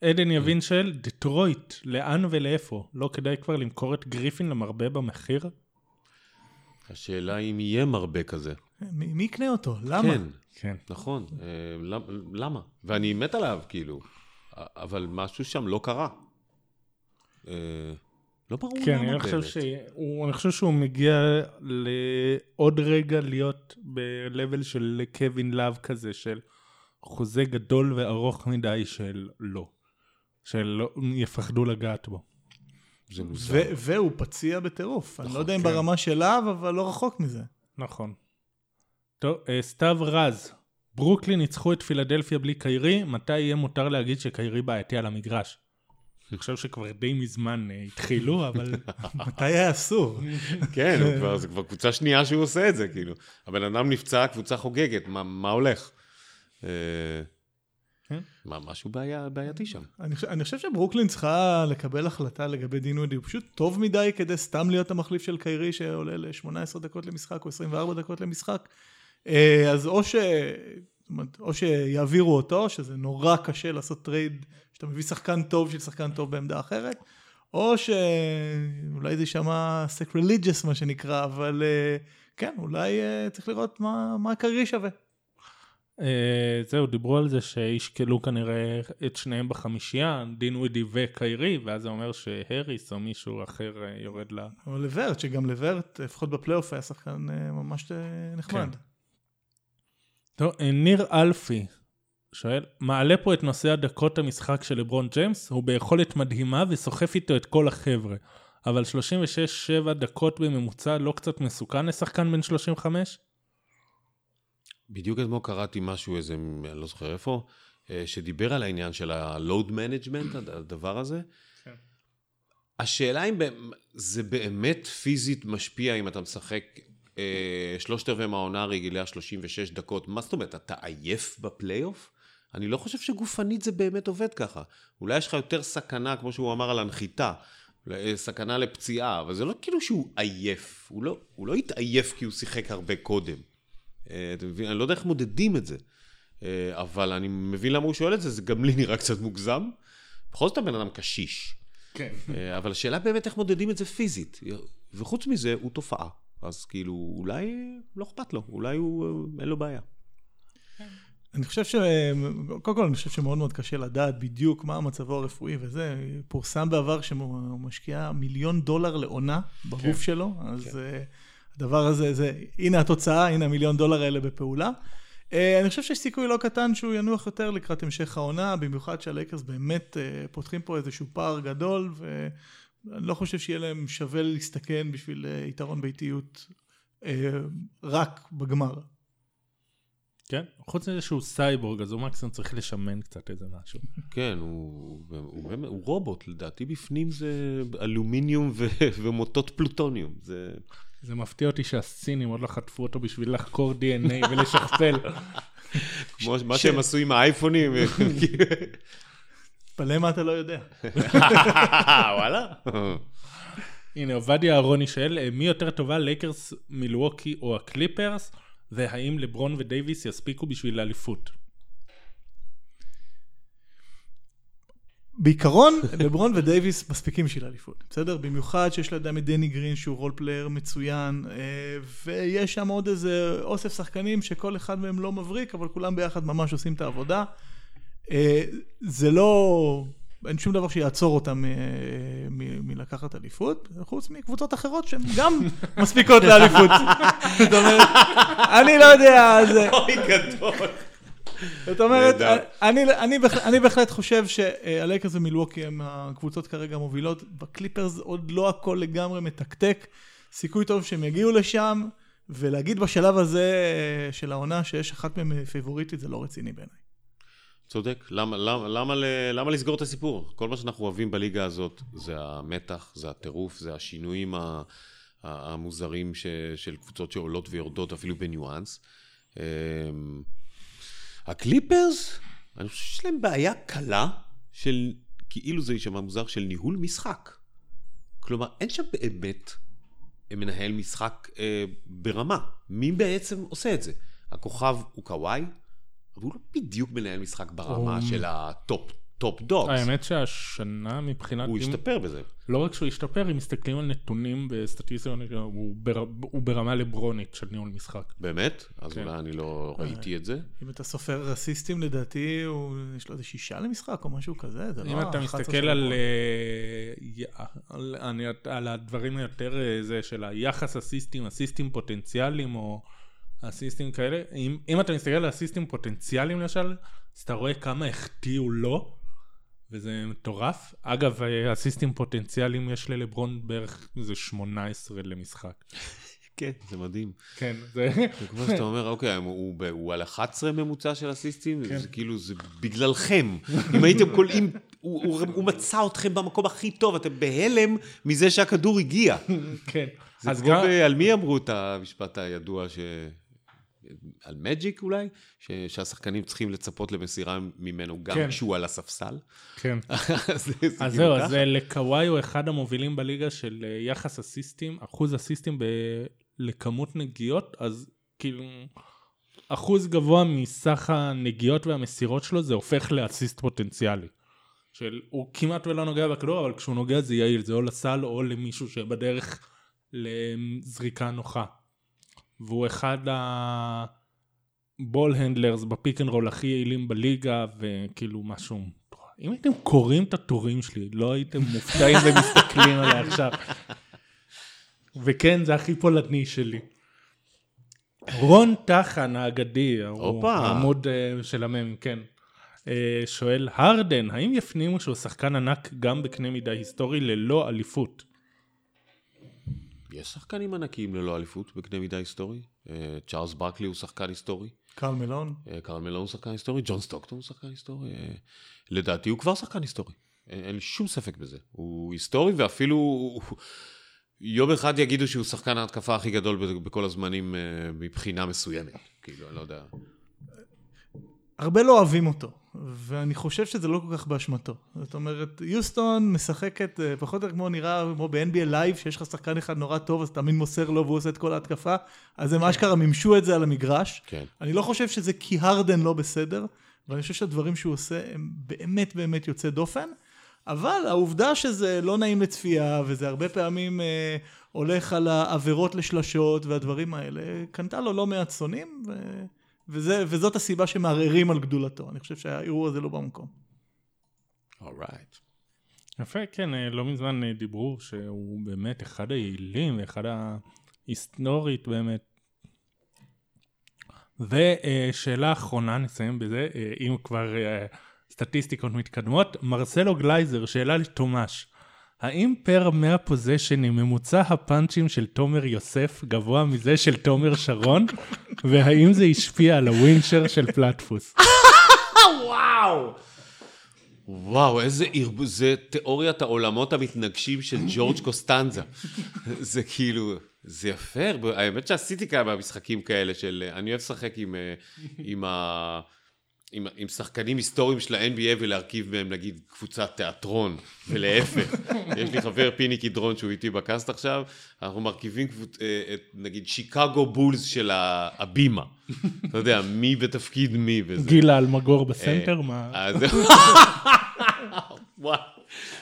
עדן יבין של דטרויט, לאן ולאיפה? לא כדאי כבר למכור את גריפין למרבה במחיר? השאלה אם יהיה מרבה כזה. מי, מי יקנה אותו? למה? כן. כן. נכון, אה, למ- למה? ואני מת עליו, כאילו, אבל משהו שם לא קרה. לא ברור כן, למה אני חושב. שהוא, אני חושב שהוא מגיע לעוד רגע להיות ב-level של קווין לאב כזה, של חוזה גדול וארוך מדי של לא. של יפחדו לגעת בו. זה מוזר. ו- והוא פציע בטירוף. אני לא יודע אם כן. ברמה של להב, אבל לא רחוק מזה. נכון. טוב, אה, סתיו רז, ברוקלין ניצחו את פילדלפיה בלי קיירי, מתי יהיה מותר להגיד שקיירי בעייתי על המגרש? אני חושב שכבר די מזמן אה, התחילו, אבל מתי היה אסור? כן, הוא כבר- זה כבר קבוצה שנייה שהוא עושה את זה, כאילו. הבן אדם נפצע, קבוצה חוגגת, מה- מה הולך? אה, כן. מה, משהו בעיה- בעייתי שם. אני, חושב- אני חושב שברוקלין צריכה לקבל החלטה לגבי דין וודי, הוא פשוט טוב מדי כדי סתם להיות המחליף של קיירי שעולה ל-18 דקות למשחק או 24 דקות למשחק. אה, אז או, אומרת, או שיעבירו אותו, שזה נורא קשה לעשות trade, שאתה מביא שחקן טוב של שחקן טוב בעמדה אחרת, או שאולי זה יישמע sacrilegious מה שנקרא, אבל אה, כן, אולי אה, צריך לראות מה, מה קיירי שווה. אה, זהו, דיברו על זה שישקלו כנראה את שניהם בחמישייה, דינווידי וקיירי, ואז זה אומר שהריס או מישהו אחר יורד ל... או לוורט, שגם לוורט, לפחות בפלייאוף, היה שחקן ממש נחמד. כן. טוב, אה, ניר אלפי שואל, מעלה פה את נושא הדקות המשחק של לברון ג'יימס, הוא ביכולת מדהימה וסוחף איתו את כל החבר'ה. אבל 36-7 דקות בממוצע לא קצת מסוכן לשחקן בן 35? בדיוק אתמול קראתי משהו, איזה, אני לא זוכר איפה, אה, שדיבר על העניין של ה-load management, הדבר הזה. כן. השאלה אם זה באמת פיזית משפיע אם אתה משחק שלושת רבעי מהעונה הרגילה 36 דקות. מה זאת אומרת, אתה עייף בפלייאוף? אני לא חושב שגופנית זה באמת עובד ככה. אולי יש לך יותר סכנה, כמו שהוא אמר על הנחיתה, אה, סכנה לפציעה, אבל זה לא כאילו שהוא עייף. הוא לא, הוא לא התעייף כי הוא שיחק הרבה קודם. אה, אתה מבין? אני לא יודע איך מודדים את זה. אה, אבל אני מבין למה הוא שואל את זה, זה גם לי נראה קצת מוגזם. בכל זאת הבן אדם קשיש. כן. אה, אבל השאלה באמת איך מודדים את זה פיזית. וחוץ מזה, הוא תופעה. אז כאילו, אולי לא אכפת לו, אולי הוא, אה, אין לו בעיה. אני חושב ש... קודם כל, אני חושב שמאוד מאוד קשה לדעת בדיוק מה מצבו הרפואי וזה. פורסם בעבר שהוא משקיע מיליון דולר לעונה בגוף כן. שלו, אז כן. הדבר הזה, זה... הנה התוצאה, הנה המיליון דולר האלה בפעולה. אה, אני חושב שיש סיכוי לא קטן שהוא ינוח יותר לקראת המשך העונה, במיוחד שהלייקרס באמת אה, פותחים פה איזשהו פער גדול, ואני לא חושב שיהיה להם שווה להסתכן בשביל אה, יתרון ביתיות רק בגמר. כן, חוץ מזה שהוא סייבורג, אז הוא מקסימום צריך לשמן קצת איזה משהו. כן, הוא, הוא, באמת, הוא רובוט, לדעתי בפנים זה אלומיניום ו, ומוטות פלוטוניום. זה... זה מפתיע אותי שהסינים עוד לא חטפו אותו בשביל לחקור DNA ולשכפל. כמו מה שהם עשו עם האייפונים. תתפלא מה אתה לא יודע. וואלה. הנה, עובדיה אהרוני שואל, אה, מי יותר טובה, לייקרס, מילווקי או הקליפרס, והאם לברון ודייוויס יספיקו בשביל האליפות? בעיקרון, לברון ודייוויס מספיקים בשביל האליפות, בסדר? במיוחד שיש לידם את דני גרין שהוא role player מצוין, אה, ויש שם עוד איזה אוסף שחקנים שכל אחד מהם לא מבריק, אבל כולם ביחד ממש עושים את העבודה. אה, זה לא... אין שום דבר שיעצור אותם אה, מלקחת אליפות, חוץ מקבוצות אחרות שהן גם מספיקות לאליפות. זאת אומרת, אני לא יודע. אוי גדול. זאת אומרת. אני, אני, בהח- אני בהחלט חושב שהלייקרס ומילווקי הם הקבוצות כרגע המובילות, בקליפרס עוד לא הכל לגמרי מתקתק, סיכוי טוב שהם יגיעו לשם, ולהגיד בשלב הזה אה, של העונה שיש אחת מהן פייבוריטית זה לא רציני בעיניי. צודק, למה, למה, למה, למה לסגור את הסיפור? כל מה שאנחנו אוהבים בליגה הזאת זה המתח, זה הטירוף, זה השינויים המוזרים ש, של קבוצות שעולות ויורדות אפילו בניואנס. אמ, הקליפרס, אני חושב שיש להם בעיה קלה של, כאילו זה יישמע מוזר, של ניהול משחק. כלומר, אין שם באמת מנהל משחק אה, ברמה. מי בעצם עושה את זה? הכוכב הוא קוואי, אבל הוא לא בדיוק מנהל משחק ברמה הוא- של ה top top dogs. האמת שהשנה מבחינת... הוא השתפר בזה. לא רק שהוא השתפר, אם מסתכלים על נתונים בסטטיסטיקה, הוא בר- הוא ברמה לברונית של ניהול משחק. באמת? אז כן. אולי אני לא ראיתי את זה. אם אתה סופר אסיסטים, לדעתי, הוא, יש לו איזה שישה למשחק או משהו כזה, זה לא אם אתה 11 מסתכל על. אה, על, אני- על הדברים היותר אה, זה של היחס אסיסטים, אסיסטים פוטנציאליים או אסיסטים כאלה, אם, אם אתה מסתכל על אסיסטים פוטנציאליים למשל, אז אתה רואה כמה החטיאו לו, וזה מטורף. אגב, אה, אסיסטים פוטנציאליים יש ללברון בערך איזה 18 למשחק. כן, זה מדהים. כן, זה... זה כמו שאתה אומר, אוקיי, הוא, הוא, הוא על 11 ממוצע של אסיסטים, כן. זה כאילו, זה בגללכם. אם הייתם קולעים, הוא, הוא, הוא מצא אתכם במקום הכי טוב, אתם בהלם מזה שהכדור הגיע. כן. זה כמו גם... על מי אמרו את המשפט הידוע ש... על מג'יק אולי? ש... שהשחקנים צריכים לצפות למסירה ממנו גם כן. כשהוא על הספסל? כן. אז זה- זה אז כאילו זהו. אז לקוואי הוא אחד המובילים בליגה של אה, יחס אסיסטים, אחוז אסיסטים ב... לכמות נגיעות, אז כאילו, אחוז גבוה מסך הנגיעות והמסירות שלו, זה הופך לאסיסט פוטנציאלי. של, הוא כמעט ולא נוגע בכדור, אבל כשהוא נוגע זה יעיל, זה או לסל או למישהו שבדרך לזריקה נוחה. והוא אחד ה ball handlers ב pick and roll הכי יעילים בליגה, וכאילו משהו... אם הייתם קוראים את הטורים שלי, לא הייתם מופתעים ומסתכלים עליי עכשיו. וכן, זה הכי פולני שלי. רון טחן האגדי, הוא. העמוד אה, של המ"ם, כן. אה, שואל, הרדן, האם יפנימו שהוא שחקן ענק גם בקנה מידה היסטורי ללא אליפות? יש שחקנים ענקיים ללא אליפות בקנה מידה היסטורי. אה, צ'ארלס ברקלי הוא שחקן היסטורי. קרל מלון. אה, קרל מלון הוא שחקן היסטורי. ג'ון סטוקטון הוא שחקן היסטורי. אה, לדעתי הוא כבר שחקן היסטורי. אין, לי שום ספק בזה. הוא היסטורי ואפילו... יום אחד יגידו שהוא שחקן ההתקפה הכי גדול בכל הזמנים מבחינה מסוימת. כאילו, אני לא יודע. הרבה לא אוהבים אותו, ואני חושב שזה לא כל כך באשמתו. זאת אומרת, יוסטון משחקת אה, פחות או יותר כמו נראה, כמו ב-NBA Live, שיש לך שחקן אחד נורא טוב, אז תמיד מוסר לו והוא עושה את כל ההתקפה, אז הם אשכרה מימשו את זה על המגרש. כן. אני לא חושב שזה כי הרדן לא בסדר, ואני חושב שהדברים שהוא עושה הם באמת באמת יוצא דופן, אבל העובדה שזה לא נעים לצפייה, וזה הרבה פעמים אה, הולך על העבירות לשלשות והדברים האלה, קנתה לו לא מעט שונאים, ו... וזה, וזאת הסיבה שמערערים על גדולתו. אני חושב שהערעור הזה לא במקום. אורייט. יפה, כן, אה, לא מזמן אה, דיברו שהוא באמת אחד היעילים ואחד ההיסטורית באמת. ושאלה אחרונה, נסיים בזה, אה, אם כבר סטטיסטיקות מתקדמות. מרסלו גלייזר, שאלה לתומש. האם פר 100 פוזיישנים ממוצע הפאנצ'ים של תומר יוסף גבוה מזה של תומר שרון? והאם זה השפיע על הווינשר של פלטפוס? וואו! וואו, איזה ערבוב, זה תיאוריית העולמות המתנגשים של ג'ורג' קוסטנזה. זה כאילו, זה יפה, האמת שעשיתי כמה משחקים כאלה של, אני אוהב לשחק עם, אה, עם, ה, עם, עם שחקנים היסטוריים של ה-NBA ולהרכיב מהם נגיד קבוצת תיאטרון, ולהפך. יש לי חבר פיני קדרון שהוא איתי בקאסט עכשיו, אנחנו מרכיבים קבוצ... אה, את נגיד שיקגו בולס של הבימה. אתה יודע, מי בתפקיד מי וזה. גילה אלמגור בסנטר? מה? אז וואי,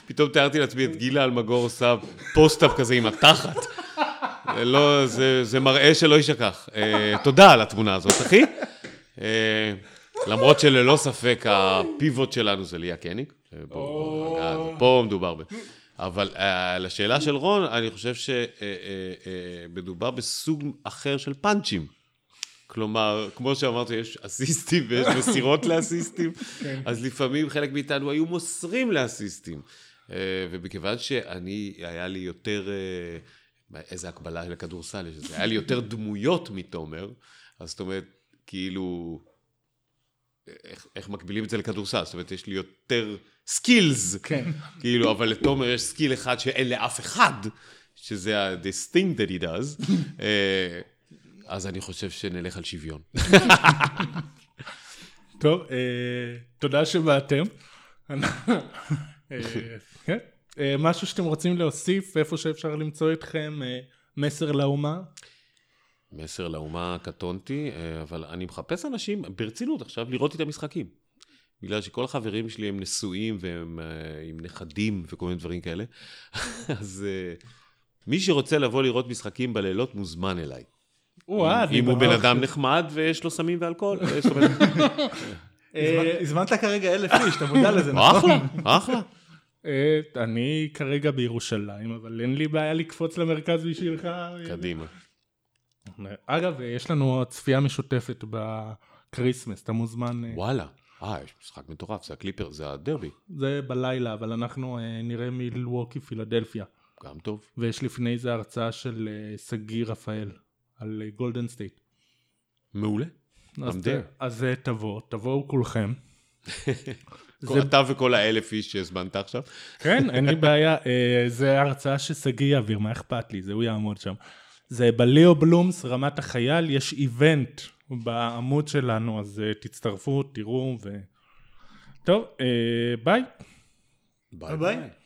פתאום תיארתי לעצמי את גילה אלמגור עושה פוסט-אפ כזה עם התחת. לא, זה, זה מראה שלא יישכח. אה, תודה על התמונה הזאת, אחי. אה, למרות שללא ספק הפיבוט שלנו זה ליה. אה, רגע, פה מדובר ב... אבל אה, לשאלה של רון, אני חושב שמדובר בסוג אחר של פאנצ'ים. כלומר, כמו שאמרת, יש אסיסטים ויש מסירות לאסיסטים, אז לפעמים חלק מאיתנו היו מוסרים לאסיסטים. אה, ומכיוון שאני, היה לי יותר, אה, איזה הקבלה לכדורסל יש היה לי יותר דמויות מתומר, אז זאת אומרת, כאילו, איך, איך מקבילים את זה לכדורסל? זאת אומרת, יש לי יותר skills, כן. כאילו, אבל לתומר יש skill אחד שאין לאף אחד, שזה ה-this thing that he does. אה, אז אני חושב שנלך על שוויון. טוב, אה, תודה שבאתם. אה, כן. משהו שאתם רוצים להוסיף, איפה שאפשר למצוא אתכם, מסר לאומה? מסר לאומה קטונתי, אה, אבל אני מחפש אנשים, ברצינות עכשיו, לראות את המשחקים. בגלל שכל החברים שלי הם נשואים והם אה, עם נכדים וכל מיני דברים כאלה. אז אה, מי שרוצה לבוא לראות משחקים בלילות מוזמן אליי. אם הוא בן אדם נחמד ויש לו סמים ואלכוהול. הזמנת כרגע אלף איש, אתה מודע לזה, נכון? אחלה, אחלה. אני כרגע בירושלים, אבל אין לי בעיה לקפוץ למרכז בשבילך. קדימה. אגב, יש לנו צפייה משותפת בקריסמס, אתה מוזמן, אה, וואלה. אה, יש משחק מטורף, זה הקליפר, זה הדרבי. זה בלילה, אבל אנחנו אה, נראה מילווקי פילדלפיה. גם טוב. ויש לפני זה הרצאה של אה, שגיא רפאל על גולדן סטייט. מעולה. אז, ת-. אז תבוא, תבואו כולכם. כל- אתה וכל האלף איש שהזמנת עכשיו. כן, אין לי בעיה, זה הרצאה ששגיא יעביר, מה אכפת לי, זה הוא יעמוד שם. זה בליאו בלומס, רמת החייל, יש event בעמוד שלנו, אז אה, תצטרפו, תראו, ו... טוב, אה, ביי. ביי ביי.